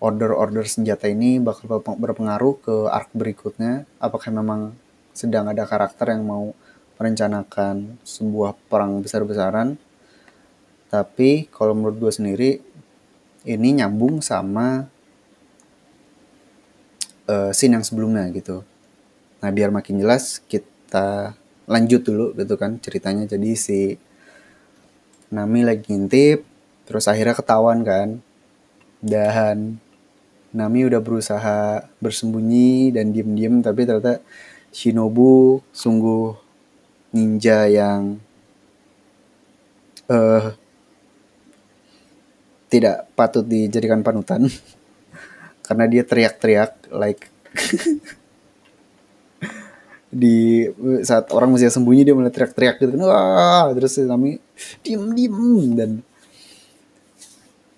A: order-order senjata ini bakal berpengaruh ke arc berikutnya? Apakah memang sedang ada karakter yang mau merencanakan sebuah perang besar-besaran? Tapi kalau menurut gue sendiri ini nyambung sama uh, scene yang sebelumnya gitu nah biar makin jelas kita lanjut dulu gitu kan ceritanya. Jadi si Nami lagi ngintip terus akhirnya ketahuan kan. Dan Nami udah berusaha bersembunyi dan diem-diem tapi ternyata Shinobu sungguh ninja yang uh, tidak patut dijadikan panutan. <laughs> Karena dia teriak-teriak like <laughs> di saat orang masih sembunyi dia mulai teriak-teriak gitu kan wah terus kami diem diem dan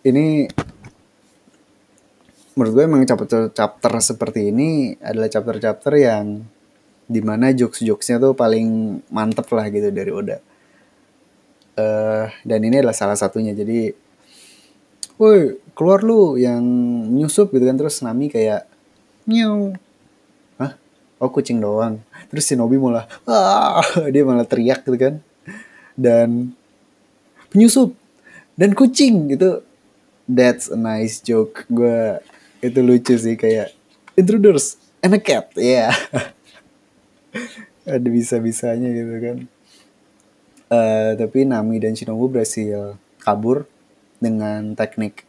A: ini menurut gue emang chapter chapter seperti ini adalah chapter-chapter yang di mana jokes-jokesnya tuh paling mantep lah gitu dari Oda. Uh, dan ini adalah salah satunya jadi woi keluar lu yang nyusup gitu kan terus Nami kayak hah oh kucing doang. Terus si Nobi malah ah <laughs> dia malah teriak gitu kan. Dan penyusup dan kucing gitu that's a nice joke. Gue itu lucu sih kayak intruders and a cat ya yeah. <laughs> ada bisa bisanya gitu kan. Uh, tapi Nami dan Shinobu berhasil kabur dengan teknik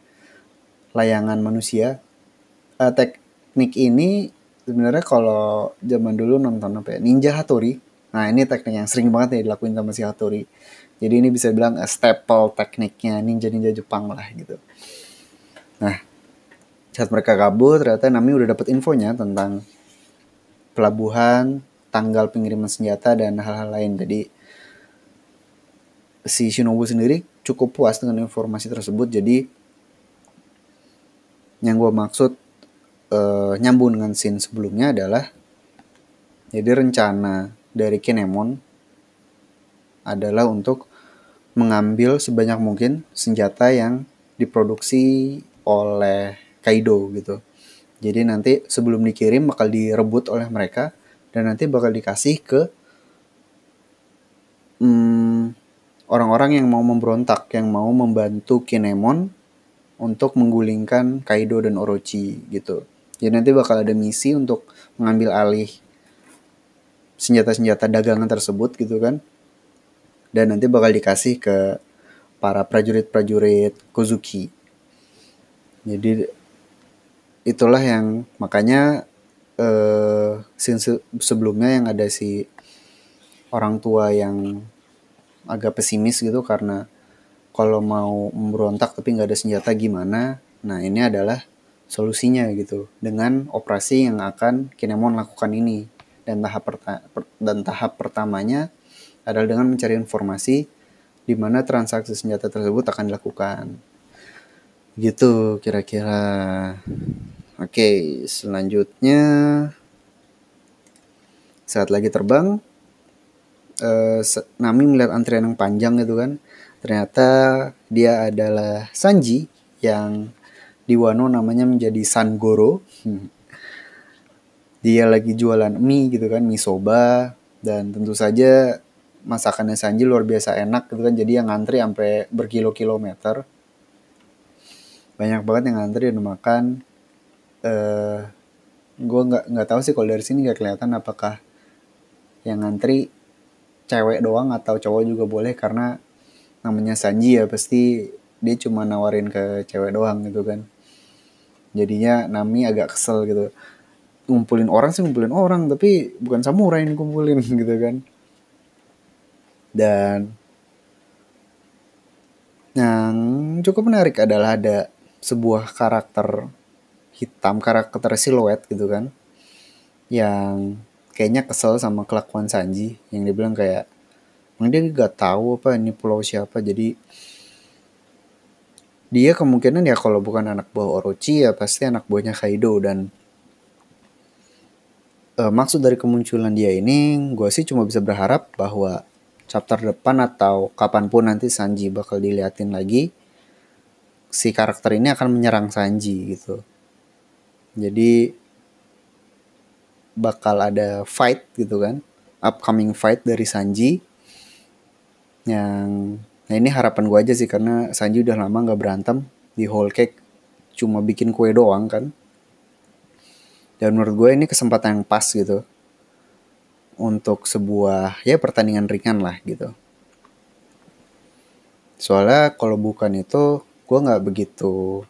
A: layangan manusia. Uh, teknik ini sebenarnya kalau zaman dulu nonton apa ya? Ninja Hattori. Nah ini teknik yang sering banget ya dilakuin sama si Hattori. Jadi ini bisa bilang a staple tekniknya ninja-ninja Jepang lah gitu. Nah saat mereka kabur ternyata Nami udah dapet infonya tentang pelabuhan tanggal pengiriman senjata dan hal-hal lain. Jadi si Shinobu sendiri cukup puas dengan informasi tersebut. Jadi yang gue maksud uh, nyambung dengan scene sebelumnya adalah jadi rencana dari Kinemon adalah untuk mengambil sebanyak mungkin senjata yang diproduksi oleh Kaido gitu. Jadi nanti sebelum dikirim bakal direbut oleh mereka dan nanti bakal dikasih ke hmm, orang-orang yang mau memberontak, yang mau membantu Kinemon untuk menggulingkan Kaido dan Orochi gitu. Jadi nanti bakal ada misi untuk mengambil alih senjata-senjata dagangan tersebut gitu kan. Dan nanti bakal dikasih ke para prajurit-prajurit Kozuki. Jadi itulah yang makanya eh sebelumnya yang ada si orang tua yang agak pesimis gitu karena kalau mau memberontak tapi nggak ada senjata gimana Nah ini adalah solusinya gitu dengan operasi yang akan Kinemon lakukan ini dan tahap dan tahap pertamanya adalah dengan mencari informasi di mana transaksi senjata tersebut akan dilakukan. Gitu kira-kira. Oke, selanjutnya saat lagi terbang uh, Nami melihat antrian yang panjang gitu kan. Ternyata dia adalah Sanji yang di Wano namanya menjadi Sangoro. Dia lagi jualan mie gitu kan, mie soba dan tentu saja masakannya Sanji luar biasa enak gitu kan. Jadi yang ngantri sampai berkilo-kilometer. Banyak banget yang ngantri dan makan. Eh uh, gue nggak nggak tahu sih kalau dari sini nggak kelihatan apakah yang ngantri cewek doang atau cowok juga boleh karena namanya Sanji ya pasti dia cuma nawarin ke cewek doang gitu kan jadinya Nami agak kesel gitu. Ngumpulin orang sih ngumpulin orang tapi bukan samurai yang kumpulin <laughs> gitu kan. Dan yang cukup menarik adalah ada sebuah karakter hitam karakter siluet gitu kan yang kayaknya kesel sama kelakuan Sanji. Yang dia bilang kayak emang dia gak tahu apa ini pulau siapa jadi dia kemungkinan ya kalau bukan anak buah Orochi ya pasti anak buahnya Kaido dan uh, maksud dari kemunculan dia ini gue sih cuma bisa berharap bahwa chapter depan atau kapan pun nanti Sanji bakal diliatin lagi si karakter ini akan menyerang Sanji gitu. Jadi bakal ada fight gitu kan upcoming fight dari Sanji yang Nah ini harapan gue aja sih karena Sanji udah lama gak berantem di whole cake cuma bikin kue doang kan. Dan menurut gue ini kesempatan yang pas gitu untuk sebuah ya pertandingan ringan lah gitu. Soalnya kalau bukan itu gue nggak begitu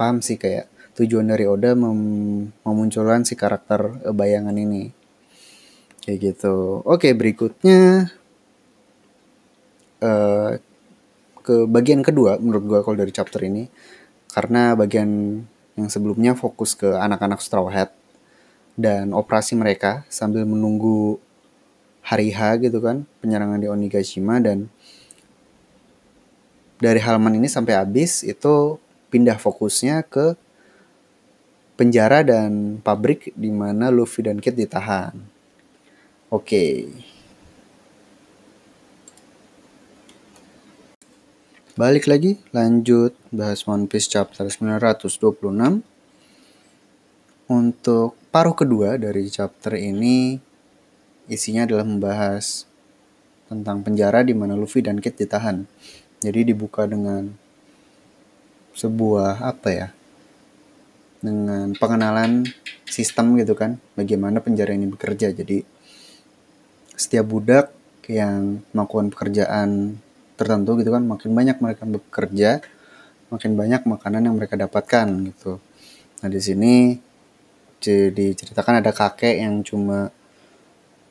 A: paham sih kayak tujuan dari Oda mem memunculkan si karakter bayangan ini. Kayak gitu. Oke berikutnya uh, ke bagian kedua menurut gue kalau dari chapter ini karena bagian yang sebelumnya fokus ke anak-anak Straw Hat dan operasi mereka sambil menunggu hari H gitu kan penyerangan di Onigashima dan dari halaman ini sampai habis itu pindah fokusnya ke penjara dan pabrik di mana Luffy dan Kid ditahan. Oke. Okay. Balik lagi, lanjut bahas One Piece chapter 926. Untuk paruh kedua dari chapter ini isinya adalah membahas tentang penjara di mana Luffy dan Kid ditahan. Jadi dibuka dengan sebuah apa ya? Dengan pengenalan sistem gitu kan, bagaimana penjara ini bekerja. Jadi setiap budak yang melakukan pekerjaan tertentu gitu kan makin banyak mereka bekerja makin banyak makanan yang mereka dapatkan gitu. Nah di sini jadi ceritakan ada kakek yang cuma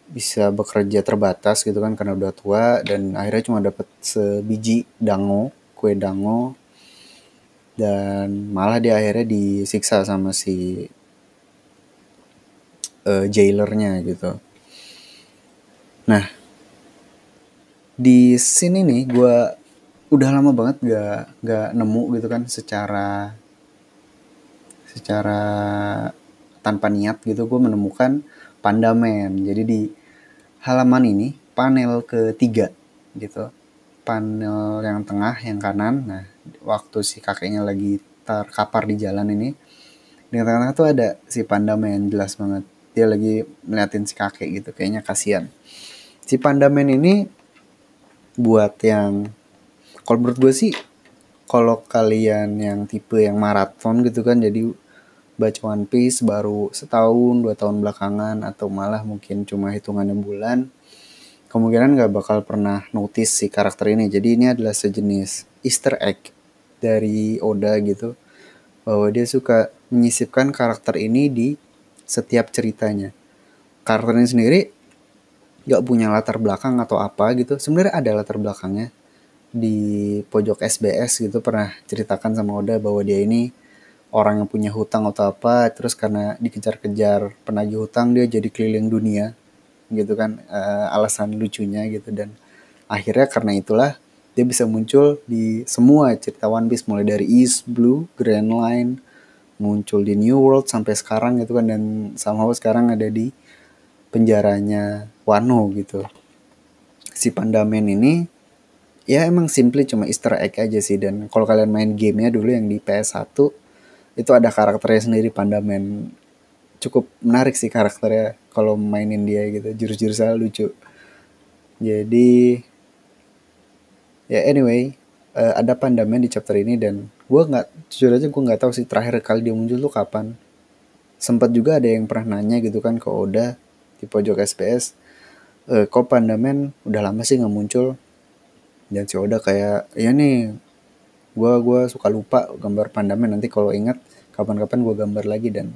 A: bisa bekerja terbatas gitu kan karena udah tua dan akhirnya cuma dapat sebiji dango kue dango dan malah dia akhirnya disiksa sama si uh, jailernya gitu. Nah di sini nih gue udah lama banget gak gak nemu gitu kan secara secara tanpa niat gitu gue menemukan pandamen. Jadi di halaman ini panel ketiga gitu. Panel yang tengah yang kanan. Nah waktu si kakeknya lagi terkapar di jalan ini di tengah-tengah tuh ada si pandamen jelas banget. Dia lagi meliatin si kakek gitu kayaknya kasihan. Si pandamen ini buat yang kalau menurut gue sih kalau kalian yang tipe yang maraton gitu kan jadi baca One Piece baru setahun dua tahun belakangan atau malah mungkin cuma hitungannya bulan kemungkinan nggak bakal pernah notice si karakter ini. Jadi ini adalah sejenis Easter egg dari Oda gitu bahwa dia suka menyisipkan karakter ini di setiap ceritanya. Karakter sendiri gak punya latar belakang atau apa gitu. Sebenarnya ada latar belakangnya. Di pojok SBS gitu pernah ceritakan sama Oda bahwa dia ini orang yang punya hutang atau apa terus karena dikejar-kejar penagih hutang dia jadi keliling dunia gitu kan uh, alasan lucunya gitu. Dan akhirnya karena itulah dia bisa muncul di semua cerita One Piece mulai dari East Blue, Grand Line, muncul di New World sampai sekarang gitu kan. Dan somehow sekarang ada di penjaranya Wano gitu. Si Pandamen ini ya emang simply cuma easter egg aja sih. Dan kalau kalian main gamenya dulu yang di PS1 itu ada karakternya sendiri Pandamen. Cukup menarik sih karakternya kalau mainin dia gitu. Jurus-jurusnya lucu. Jadi ya anyway uh, ada Pandamen di chapter ini dan gue nggak jujur aja gue nggak tahu sih terakhir kali dia muncul tuh kapan. Sempat juga ada yang pernah nanya gitu kan ke Oda di pojok SPS eh, kok Pandamen udah lama sih nggak muncul. Dan si Oda kayak ya nih gue gua suka lupa gambar Pandamen nanti kalau ingat kapan-kapan gue gambar lagi. Dan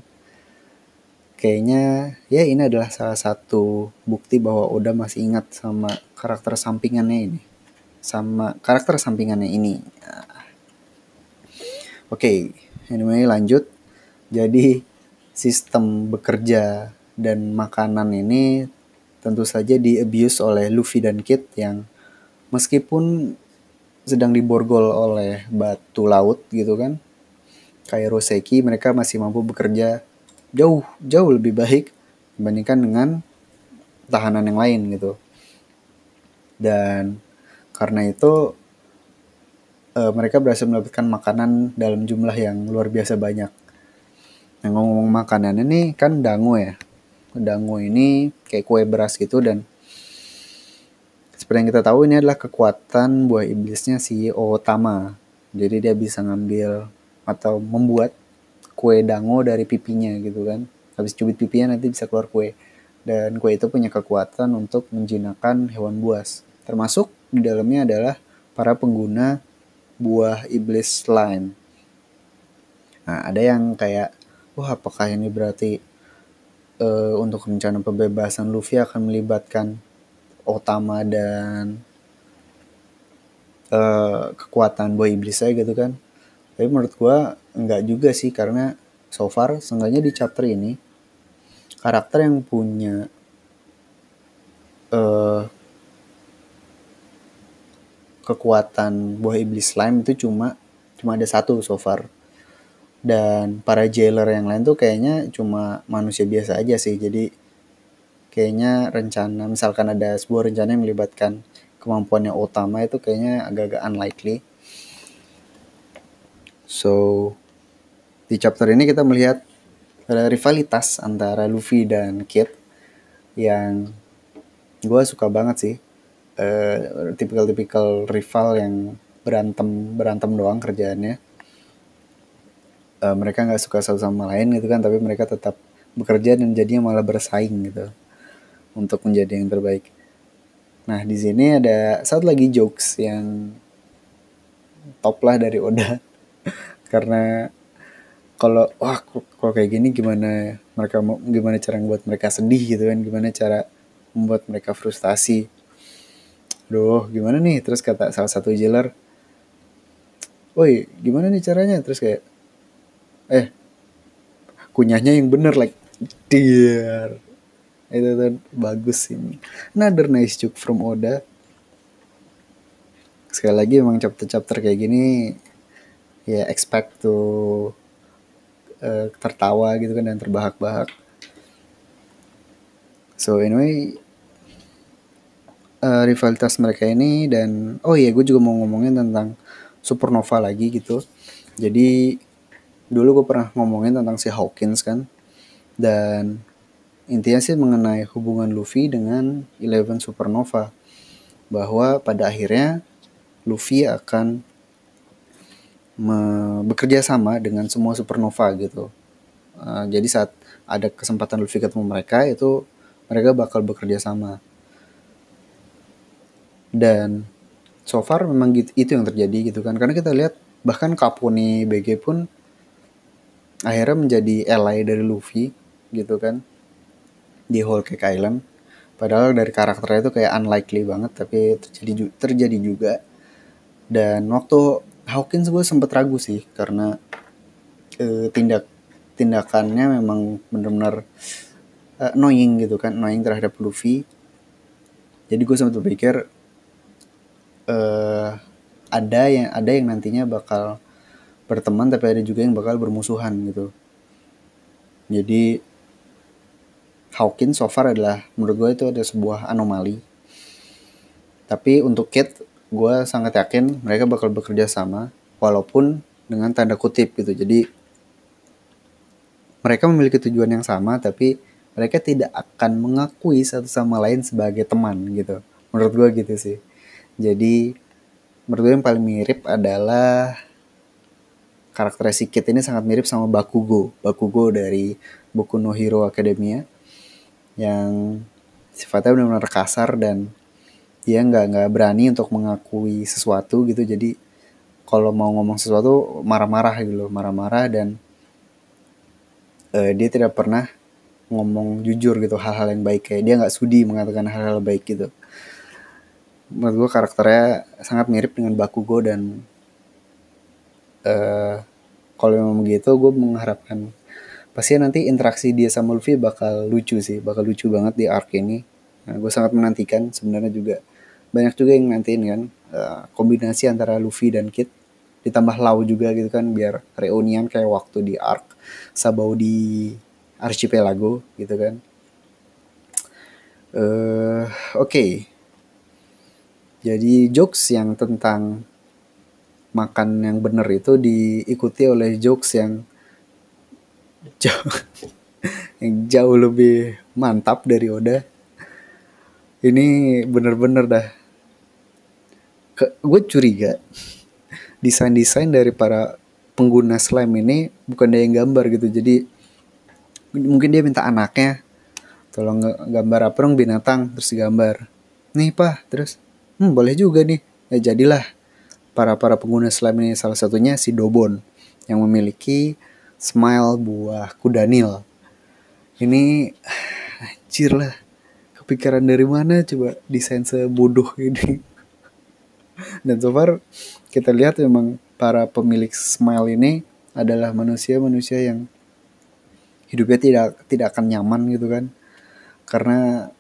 A: kayaknya ya ini adalah salah satu bukti bahwa Oda masih ingat sama karakter sampingannya ini. Sama karakter sampingannya ini. Oke, okay, anyway lanjut. Jadi sistem bekerja dan makanan ini tentu saja di abuse oleh Luffy dan Kid yang meskipun sedang diborgol oleh batu laut gitu kan kayak Roseki mereka masih mampu bekerja jauh jauh lebih baik dibandingkan dengan tahanan yang lain gitu dan karena itu uh, mereka berhasil mendapatkan makanan dalam jumlah yang luar biasa banyak. Nah ngomong-ngomong makanan ini kan dango ya. Dango ini kayak kue beras gitu dan seperti yang kita tahu ini adalah kekuatan buah iblisnya si Otama. Jadi dia bisa ngambil atau membuat kue dango dari pipinya gitu kan. Habis cubit pipinya nanti bisa keluar kue. Dan kue itu punya kekuatan untuk menjinakkan hewan buas. Termasuk di dalamnya adalah para pengguna buah iblis lain. Nah, ada yang kayak, wah apakah ini berarti uh, untuk rencana pembebasan Luffy akan melibatkan Otama dan uh, kekuatan buah iblis saya gitu kan? Tapi menurut gua enggak juga sih karena so far seenggaknya di chapter ini karakter yang punya uh, kekuatan buah iblis slime itu cuma cuma ada satu so far dan para jailer yang lain tuh kayaknya cuma manusia biasa aja sih. Jadi kayaknya rencana misalkan ada sebuah rencana yang melibatkan kemampuannya utama itu kayaknya agak-agak unlikely. So di chapter ini kita melihat ada rivalitas antara Luffy dan Kid yang gue suka banget sih. Eh, tipikal-tipikal rival yang berantem berantem doang kerjaannya uh, mereka nggak suka satu sama lain gitu kan tapi mereka tetap bekerja dan jadinya malah bersaing gitu untuk menjadi yang terbaik nah di sini ada satu lagi jokes yang top lah dari Oda <laughs> karena kalau wah kalau kayak gini gimana mereka mau gimana cara membuat mereka sedih gitu kan gimana cara membuat mereka frustasi Duh, gimana nih? Terus kata salah satu jailer, Woi, gimana nih caranya? Terus kayak, eh, kunyahnya yang bener, like, dear. Itu tuh bagus ini. Another nice joke from Oda. Sekali lagi emang chapter-chapter kayak gini, ya expect to uh, tertawa gitu kan dan terbahak-bahak. So anyway, uh, rivalitas mereka ini dan oh iya gue juga mau ngomongin tentang supernova lagi gitu jadi dulu gue pernah ngomongin tentang si Hawkins kan. Dan intinya sih mengenai hubungan Luffy dengan Eleven Supernova bahwa pada akhirnya Luffy akan bekerja sama dengan semua supernova gitu. Uh, jadi saat ada kesempatan Luffy ketemu mereka itu mereka bakal bekerja sama. Dan so far memang gitu, itu yang terjadi gitu kan. Karena kita lihat bahkan Kapuni BG pun akhirnya menjadi ally dari Luffy gitu kan di Whole Cake Island. Padahal dari karakternya itu kayak unlikely banget tapi terjadi terjadi juga. Dan waktu Hawkins gue sempet ragu sih karena uh, tindak tindakannya memang benar-benar uh, annoying gitu kan annoying terhadap Luffy. Jadi gue sempat berpikir uh, ada yang ada yang nantinya bakal berteman tapi ada juga yang bakal bermusuhan gitu. Jadi Hawkins so far adalah menurut gue itu ada sebuah anomali. Tapi untuk Kit gue sangat yakin mereka bakal bekerja sama walaupun dengan tanda kutip gitu. Jadi mereka memiliki tujuan yang sama tapi mereka tidak akan mengakui satu sama lain sebagai teman gitu. Menurut gue gitu sih. Jadi menurut gue yang paling mirip adalah karakter si Kit ini sangat mirip sama Bakugo. Bakugo dari Boku no Hero Academia yang sifatnya benar-benar kasar dan dia nggak nggak berani untuk mengakui sesuatu gitu. Jadi kalau mau ngomong sesuatu marah-marah gitu loh marah-marah dan uh, dia tidak pernah ngomong jujur gitu hal-hal yang baik. Kayak dia nggak sudi mengatakan hal-hal baik gitu. Menurut gue karakternya sangat mirip dengan Bakugo dan uh, kalau memang begitu gue mengharapkan pasti nanti interaksi dia sama Luffy bakal lucu sih bakal lucu banget di arc ini nah, gue sangat menantikan sebenarnya juga banyak juga yang nantiin kan uh, kombinasi antara Luffy dan Kid ditambah Lau juga gitu kan biar reunian kayak waktu di arc Sabau di Archipelago gitu kan. Uh, Oke, okay. jadi jokes yang tentang makan yang bener itu diikuti oleh jokes yang jauh <laughs> yang jauh lebih mantap dari Oda. Ini bener-bener dah. Ke, gue curiga <laughs> desain-desain dari para pengguna slime ini bukan dia yang gambar gitu jadi mungkin dia minta anaknya tolong gambar apa dong binatang terus digambar nih pak terus hmm boleh juga nih ya jadilah para para pengguna slime ini. Salah satunya si Dobon yang memiliki smile buah kudanil. Ini <sighs> anjir lah. Kepikiran dari mana coba desain sebodoh ini? <laughs> Dan so far kita lihat memang para pemilik smile ini adalah manusia-manusia yang hidupnya tidak tidak akan nyaman gitu kan. Karena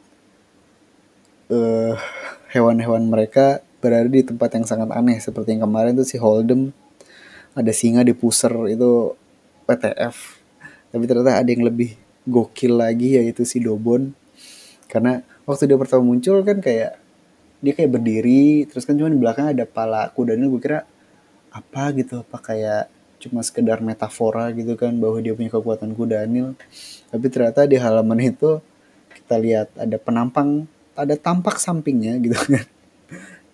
A: uh, hewan-hewan mereka berada di tempat yang sangat aneh. Seperti yang kemarin tuh si Holdem ada singa di puser itu PTF tapi ternyata ada yang lebih gokil lagi yaitu si Dobon. Karena waktu dia pertama muncul kan kayak dia kayak berdiri terus kan cuma di belakang ada pala kudanya gue kira apa gitu apa kayak cuma sekedar metafora gitu kan bahwa dia punya kekuatan kuda Daniel. Tapi ternyata di halaman itu kita lihat ada penampang ada tampak sampingnya gitu kan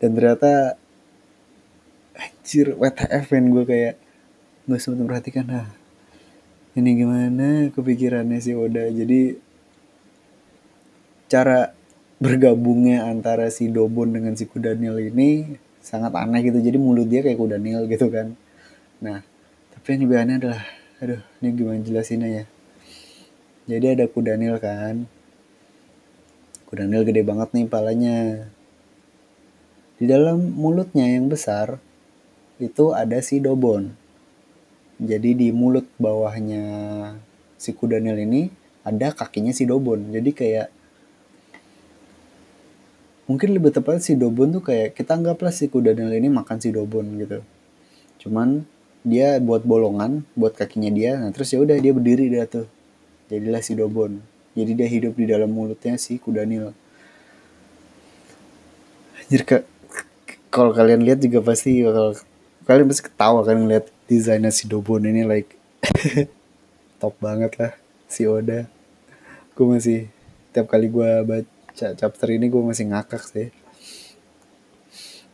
A: dan ternyata anjir WTF kan gue kayak gue sempat memperhatikan nah ini gimana kepikirannya si Oda? Jadi cara bergabungnya antara si Dobon dengan si Kudanil ini sangat aneh gitu. Jadi mulut dia kayak kuda nil gitu kan. Nah tapi yang lebih aneh adalah aduh ini gimana jelasinnya ya? Jadi ada kuda nil kan. Kuda nil gede banget nih palanya di dalam mulutnya yang besar itu ada si dobon. Jadi di mulut bawahnya si kuda nil ini ada kakinya si dobon. Jadi kayak mungkin lebih tepat si Dobon tuh kayak kita anggaplah si kuda Daniel ini makan si Dobon gitu. Cuman dia buat bolongan buat kakinya dia nah terus ya udah dia berdiri dia tuh. Jadilah si Dobon. Jadi dia hidup di dalam mulutnya si kuda Nil Anjir kalau kalian lihat juga pasti bakal kalian pasti ketawa kan ngeliat desainnya si Dobon ini like <laughs> top banget lah si Oda. Gue masih tiap kali gue baca chapter ini gue masih ngakak sih.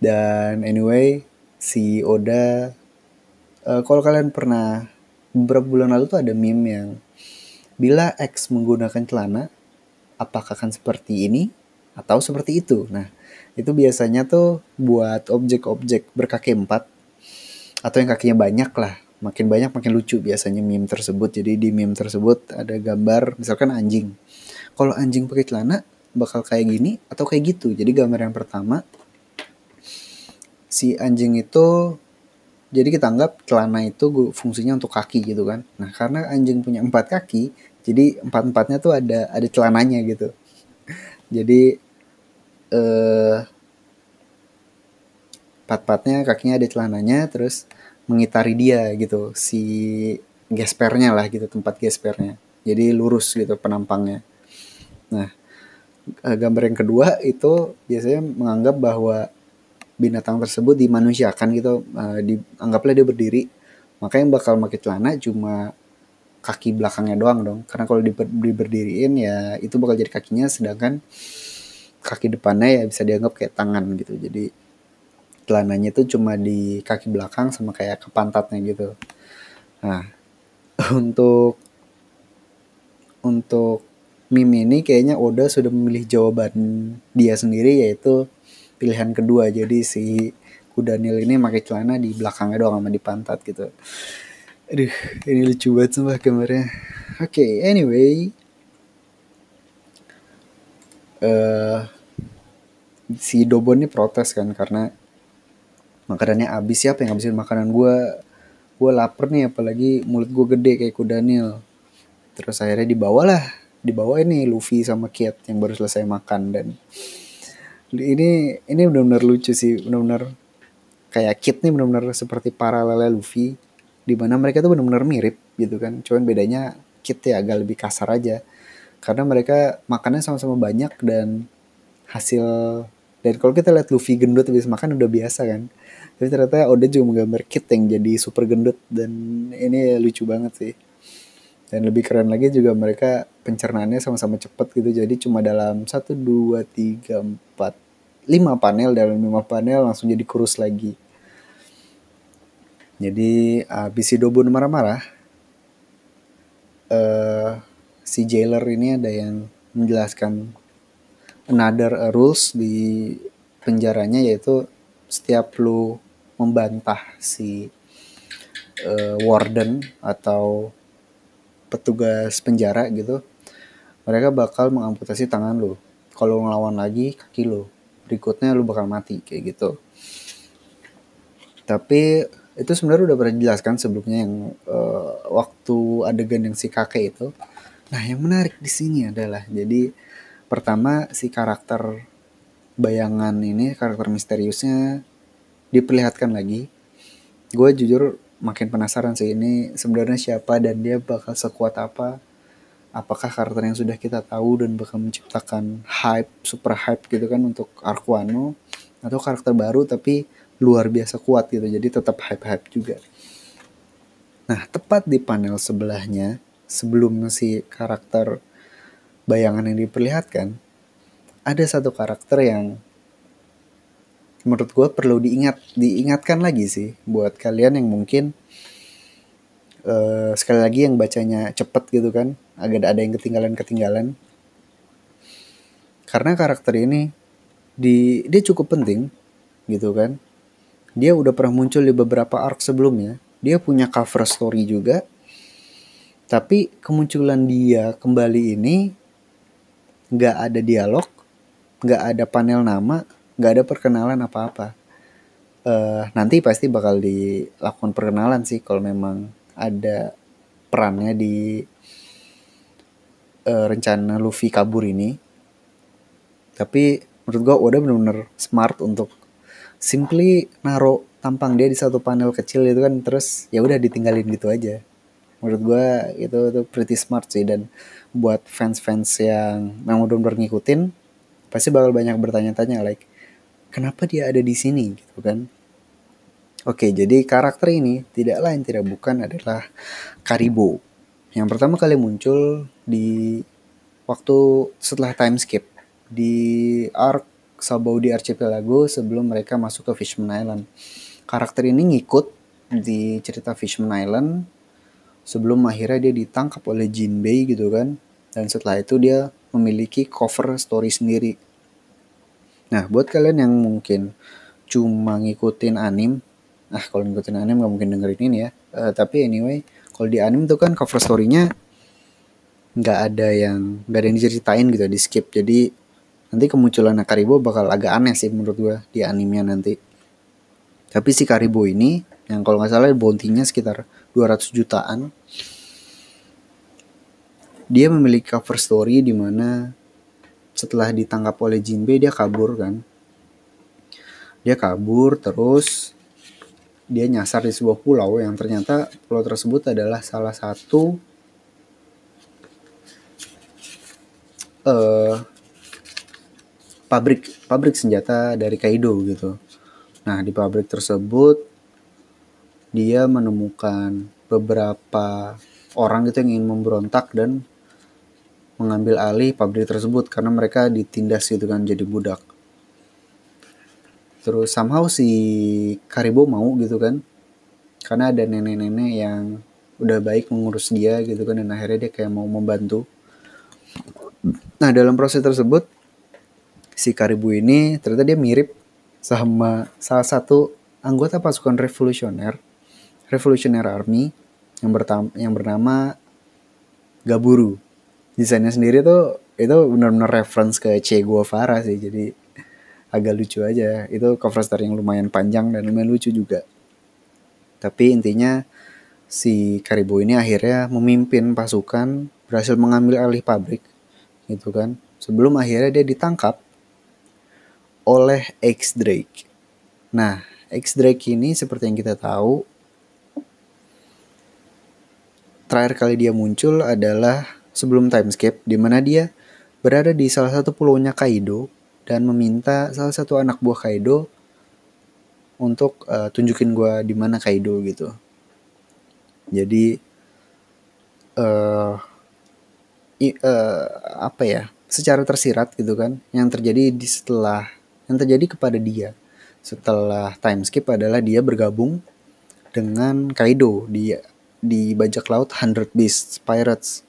A: Dan anyway si Oda uh, kalau kalian pernah beberapa bulan lalu tuh ada meme yang bila X menggunakan celana apakah akan seperti ini atau seperti itu? Nah itu biasanya tuh buat objek-objek berkaki empat atau yang kakinya banyak lah. Makin banyak makin lucu biasanya meme tersebut. Jadi di meme tersebut ada gambar misalkan anjing. Kalau anjing pakai celana bakal kayak gini atau kayak gitu. Jadi gambar yang pertama si anjing itu jadi kita anggap celana itu fungsinya untuk kaki gitu kan. Nah karena anjing punya empat kaki jadi empat empatnya tuh ada ada celananya gitu. Jadi eh empat empatnya kakinya ada celananya terus mengitari dia gitu si gespernya lah gitu tempat gespernya. Jadi lurus gitu penampangnya. Nah eh, gambar yang kedua itu biasanya menganggap bahwa binatang tersebut dimanusiakan gitu uh, dianggaplah dia berdiri. Maka yang bakal pakai celana cuma kaki belakangnya doang dong. Karena kalau di, berdiriin ya itu bakal jadi kakinya sedangkan kaki depannya ya bisa dianggap kayak tangan gitu. Jadi celananya itu cuma di kaki belakang sama kayak ke pantatnya gitu. Nah <laughs> untuk untuk meme ini kayaknya Oda sudah memilih jawaban dia sendiri yaitu pilihan kedua. Jadi si Kudanil ini pakai celana di belakangnya doang sama di pantat gitu. Aduh ini lucu banget sumpah gambarnya. Oke okay, anyway uh, si Dobon ini protes kan karena makanannya habis. Siapa yang habisin makanan? Gue gue lapar nih apalagi mulut gue gede kayak Kudanil terus akhirnya dibawalah dibawa ini Luffy sama Kit yang baru selesai makan. Dan ini ini benar-benar lucu sih benar-benar kayak Kit nih benar-benar seperti paralelnya Luffy di mana mereka tuh benar-benar mirip gitu kan. Cuman bedanya Kit ya agak lebih kasar aja karena mereka makannya sama-sama banyak dan hasil dan kalau kita lihat Luffy gendut habis makan udah biasa kan. Tapi ternyata Oda juga menggambar Kit yang jadi super gendut dan ini lucu banget sih. Dan lebih keren lagi juga mereka pencernaannya sama-sama cepat gitu. Jadi cuma dalam satu dua tiga empat lima panel dalam lima panel langsung jadi kurus lagi. Jadi abis Dobun marah-marah uh, si jailer ini ada yang menjelaskan another uh, rules di penjaranya yaitu setiap lu membantah si uh, warden atau petugas penjara gitu mereka bakal mengamputasi tangan lo kalau ngelawan lagi kaki lo berikutnya lo bakal mati kayak gitu. Tapi itu sebenarnya udah pernah dijelaskan sebelumnya yang uh, waktu adegan yang si kakek itu nah yang menarik di sini adalah jadi pertama si karakter bayangan ini karakter misteriusnya diperlihatkan lagi. Gue jujur makin penasaran sih ini sebenarnya siapa dan dia bakal sekuat apa. Apakah karakter yang sudah kita tahu dan bakal menciptakan hype super hype gitu kan untuk Arquano atau karakter baru tapi luar biasa kuat gitu jadi tetap hype hype juga. Nah tepat di panel sebelahnya sebelum si karakter bayangan yang diperlihatkan ada satu karakter yang menurut gue perlu diingat diingatkan lagi sih buat kalian yang mungkin uh, sekali lagi yang bacanya cepet gitu kan agak ada yang ketinggalan ketinggalan karena karakter ini di dia cukup penting gitu kan. Dia udah pernah muncul di beberapa arc sebelumnya. Dia punya cover story juga tapi kemunculan dia kembali ini nggak ada dialog nggak ada panel nama nggak ada perkenalan apa-apa. Uh, nanti pasti bakal dilakukan perkenalan sih kalau memang ada perannya di uh, rencana Luffy kabur ini. Tapi menurut gue udah bener-bener smart untuk simply naro tampang dia di satu panel kecil itu kan terus ya udah ditinggalin gitu aja menurut gue itu itu pretty smart sih dan buat fans-fans yang memang udah ngikutin pasti bakal banyak bertanya-tanya like kenapa dia ada di sini gitu kan Oke, jadi karakter ini tidak lain tidak bukan adalah Karibo. Yang pertama kali muncul di waktu setelah time skip di arc Sabaudi Archipelago sebelum mereka masuk ke Fishman Island. Karakter ini ngikut di cerita Fishman Island sebelum akhirnya dia ditangkap oleh Jinbei gitu kan. Dan setelah itu dia memiliki cover story sendiri Nah, buat kalian yang mungkin cuma ngikutin anim, ah kalau ngikutin anim gak mungkin dengerin ini ya. Uh, tapi anyway, kalau di anim tuh kan cover story-nya nggak ada yang nggak ada yang diceritain gitu di skip. Jadi nanti kemunculan Karibo bakal agak aneh sih menurut gua di animnya nanti. Tapi si Karibo ini yang kalau nggak salah bounty-nya sekitar 200 jutaan dia memiliki cover story di mana setelah ditangkap oleh Jinbe dia kabur kan dia kabur terus dia nyasar di sebuah pulau yang ternyata pulau tersebut adalah salah satu uh, pabrik pabrik senjata dari Kaido gitu. Nah di pabrik tersebut dia menemukan beberapa orang gitu yang ingin memberontak dan mengambil alih pabrik tersebut karena mereka ditindas gitu kan jadi budak. Terus somehow si Karibo mau gitu kan. Karena ada nenek-nenek yang udah baik mengurus dia gitu kan dan akhirnya dia kayak mau membantu. Nah, dalam proses tersebut si Karibo ini ternyata dia mirip sama salah satu anggota pasukan revolusioner Revolutionary Army yang, bertam yang bernama Gaburu. Desainnya sendiri tuh itu benar-benar reference ke Che Guevara sih jadi agak lucu aja. Itu cover story yang lumayan panjang dan lumayan lucu juga. Tapi intinya si Karibo ini akhirnya memimpin pasukan berhasil mengambil alih pabrik gitu kan. Sebelum akhirnya dia ditangkap oleh X Drake. Nah X Drake ini seperti yang kita tahu terakhir kali dia muncul adalah sebelum timescape di mana dia berada di salah satu pulaunya Kaido dan meminta salah satu anak buah Kaido untuk uh, tunjukin gue di mana Kaido gitu. Jadi uh, uh, apa ya? Secara tersirat gitu kan, yang terjadi di setelah yang terjadi kepada dia setelah time skip adalah dia bergabung dengan Kaido di di bajak laut Hundred Beasts Pirates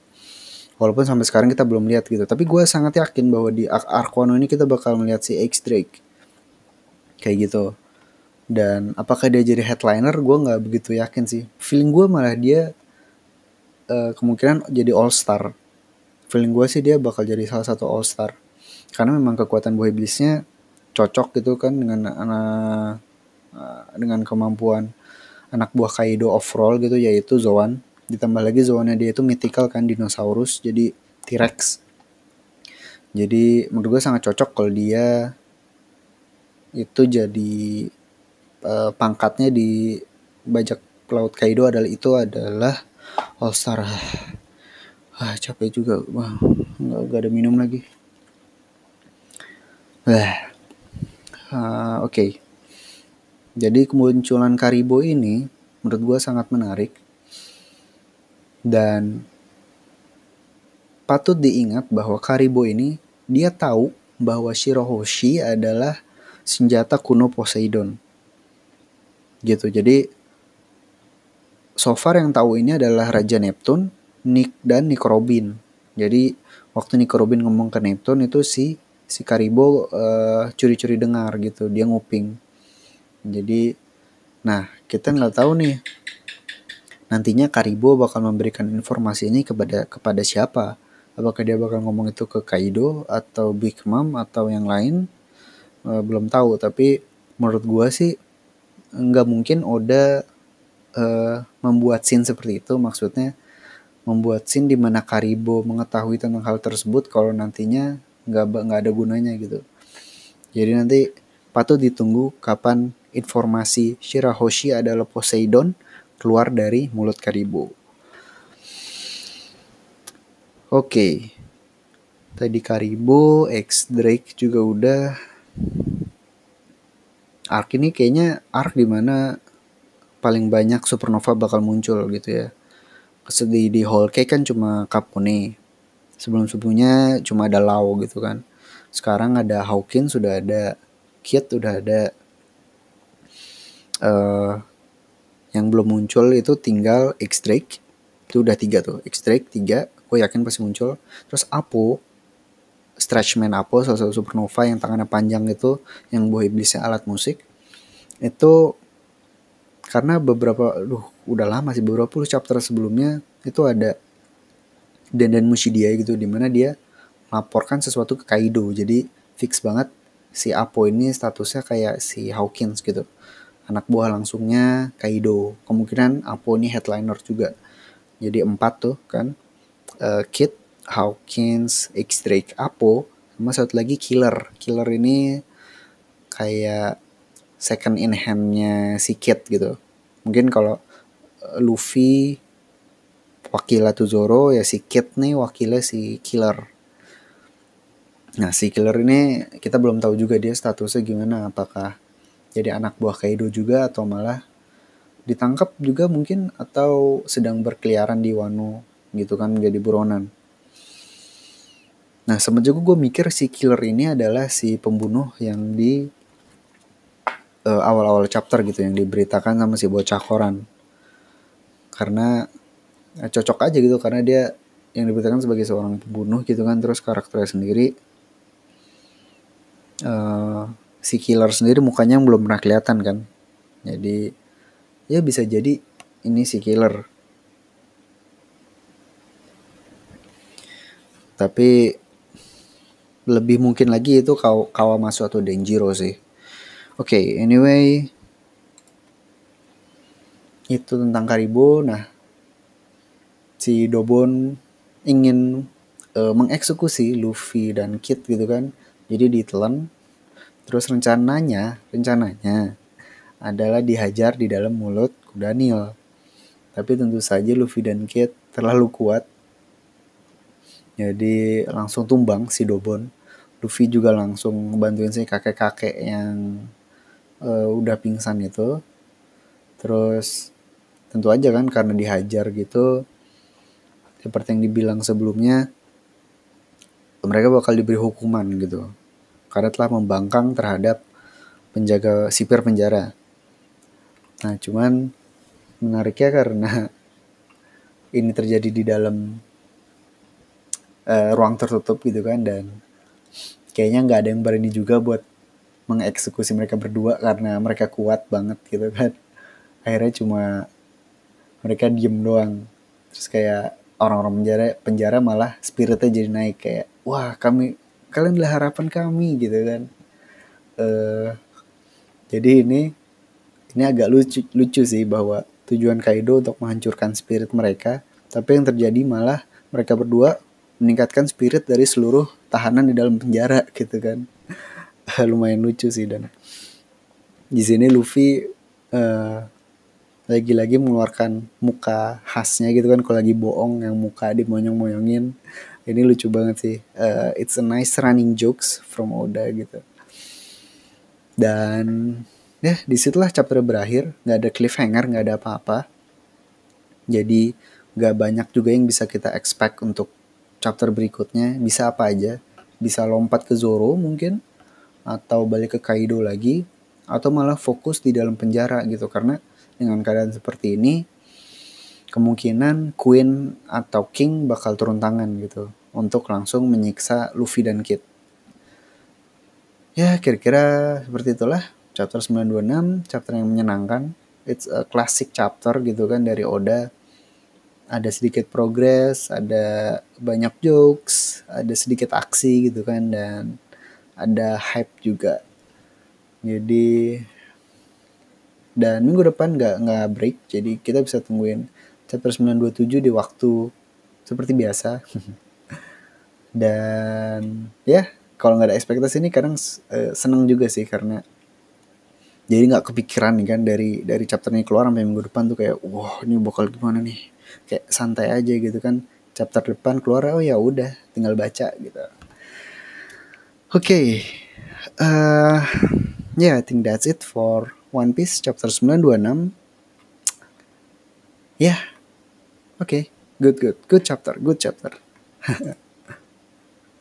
A: Walaupun sampai sekarang kita belum lihat gitu. Tapi gue sangat yakin bahwa di Arkwano ini kita bakal melihat si X Drake. Kayak gitu. Dan apakah dia jadi headliner? Gue nggak begitu yakin sih. Feeling gue malah dia uh, kemungkinan jadi all star. Feeling gue sih dia bakal jadi salah satu all star. Karena memang kekuatan buah iblisnya cocok gitu kan dengan anak uh, dengan kemampuan anak buah Kaido overall gitu yaitu Zoan. Ditambah lagi zona dia itu mythical kan dinosaurus jadi T-Rex. Jadi menurut gue sangat cocok kalau dia itu jadi uh, pangkatnya di bajak laut Kaido adalah itu adalah All Star ah capek juga. Wah nggak, nggak ada minum lagi. Wah, uh, oke. Okay. Jadi kemunculan Karibo ini menurut gue sangat menarik dan patut diingat bahwa Karibo ini dia tahu bahwa Shirohoshi adalah senjata kuno Poseidon. Gitu. Jadi so far yang tahu ini adalah Raja Neptune, Nick dan Nick Robin. Jadi waktu Nick Robin ngomong ke Neptune itu si si Karibo uh, curi-curi dengar gitu, dia nguping. Jadi nah, kita nggak tahu nih nantinya Karibo bakal memberikan informasi ini kepada kepada siapa? Apakah dia bakal ngomong itu ke Kaido atau Big Mom atau yang lain? E, belum tahu, tapi menurut gua sih nggak mungkin Oda e, membuat scene seperti itu. Maksudnya membuat scene di mana Karibo mengetahui tentang hal tersebut kalau nantinya nggak nggak ada gunanya gitu. Jadi nanti patut ditunggu kapan informasi Shirahoshi adalah Poseidon keluar dari mulut Karibo. Oke. Tadi Karibo, X Drake juga udah. Ark ini kayaknya arc di mana paling banyak supernova bakal muncul gitu ya. Di, di Whole Cake kan cuma Capone. Sebelum-sebelumnya cuma ada Lau gitu kan. Sekarang ada Hawkins, sudah ada Kit, udah ada uh, yang belum muncul itu tinggal X Drake. Itu udah tiga tuh X Drake tiga gue yakin pasti muncul. Terus Apo Stretchman Apo salah satu supernova yang tangannya panjang itu yang buah iblisnya alat musik. Itu karena beberapa duh udah lama sih beberapa puluh chapter sebelumnya itu ada dan dan Mushidia gitu di mana dia melaporkan sesuatu ke Kaido. Jadi fix banget si Apo ini statusnya kayak si Hawkins gitu anak buah langsungnya Kaido. Kemungkinan Apo ini headliner juga. Jadi empat tuh kan. Uh, Kid Hawkins X Drake Apo sama satu lagi Killer. Killer ini kayak second in handnya si Kid gitu. Mungkin kalau eh, Luffy wakilnya tuh Zoro ya si Kid nih wakilnya si Killer. Nah si Killer ini kita belum tahu juga dia statusnya gimana. Apakah jadi anak buah Kaido juga atau malah ditangkap juga mungkin atau sedang berkeliaran di Wano gitu kan menjadi buronan. Nah semenjak gue mikir si Killer ini adalah si pembunuh yang di uh, awal-awal chapter gitu yang diberitakan sama si bocah koran. Karena ya, cocok aja gitu karena dia yang diberitakan sebagai seorang pembunuh gitu kan terus karakternya sendiri uh, si killer sendiri mukanya yang belum pernah kelihatan kan. Jadi ya bisa jadi ini si killer. Tapi lebih mungkin lagi itu kau Kawamatsu atau Denjiro sih. Oke okay, anyway. Itu tentang Karibo nah si Dobon ingin uh, mengeksekusi Luffy dan Kid gitu kan. Jadi ditelan. Terus rencananya, rencananya adalah dihajar di dalam mulut kuda Nil. Tapi tentu saja Luffy dan Kid terlalu kuat. Jadi langsung tumbang si Dobon. Luffy juga langsung bantuin si kakek-kakek yang uh, udah pingsan itu. Terus tentu aja kan karena dihajar gitu seperti yang dibilang sebelumnya mereka bakal diberi hukuman gitu karena telah membangkang terhadap penjaga sipir penjara. Nah, cuman menariknya karena <laughs> ini terjadi di dalam uh, ruang tertutup gitu kan dan kayaknya nggak ada yang berani juga buat mengeksekusi mereka berdua karena mereka kuat banget gitu kan. <laughs> Akhirnya cuma mereka diem doang. Terus kayak orang-orang penjara penjara malah spiritnya jadi naik kayak wah kami kalian adalah harapan kami gitu kan. Uh, jadi ini ini agak lucu lucu sih bahwa tujuan Kaido untuk menghancurkan spirit mereka tapi yang terjadi malah mereka berdua meningkatkan spirit dari seluruh tahanan di dalam penjara <laughs> gitu kan. <laughs> Lumayan lucu sih dan di sini Luffy uh, lagi-lagi mengeluarkan muka khasnya gitu kan kalau lagi bohong yang muka dimoyong-moyongin ini lucu banget sih. Uh, it's a nice running jokes from Oda gitu. Dan ya di situlah chapter berakhir. Nggak ada cliffhanger nggak ada apa-apa. Jadi nggak banyak juga yang bisa kita expect untuk chapter berikutnya. Bisa apa aja. Bisa lompat ke Zoro mungkin atau balik ke Kaido lagi atau malah fokus di dalam penjara gitu. Karena dengan keadaan seperti ini kemungkinan Queen atau King bakal turun tangan gitu untuk langsung menyiksa Luffy dan Kid. Ya, kira-kira seperti itulah chapter 926, chapter yang menyenangkan. It's a classic chapter gitu kan dari Oda. Ada sedikit progress, ada banyak jokes, ada sedikit aksi gitu kan dan ada hype juga. Jadi dan minggu depan nggak nggak break jadi kita bisa tungguin chapter 927 di waktu seperti biasa <laughs> dan ya kalau nggak ada ekspektasi ini kadang uh, seneng juga sih karena jadi nggak kepikiran nih kan dari dari chapter ini keluar sampai minggu depan tuh kayak wah ini bakal gimana nih kayak santai aja gitu kan chapter depan keluar oh ya udah tinggal baca gitu oke okay. uh, yeah I think that's it for One Piece chapter 926. Ya, yeah. Oke, okay. good good, good chapter, good chapter. <laughs>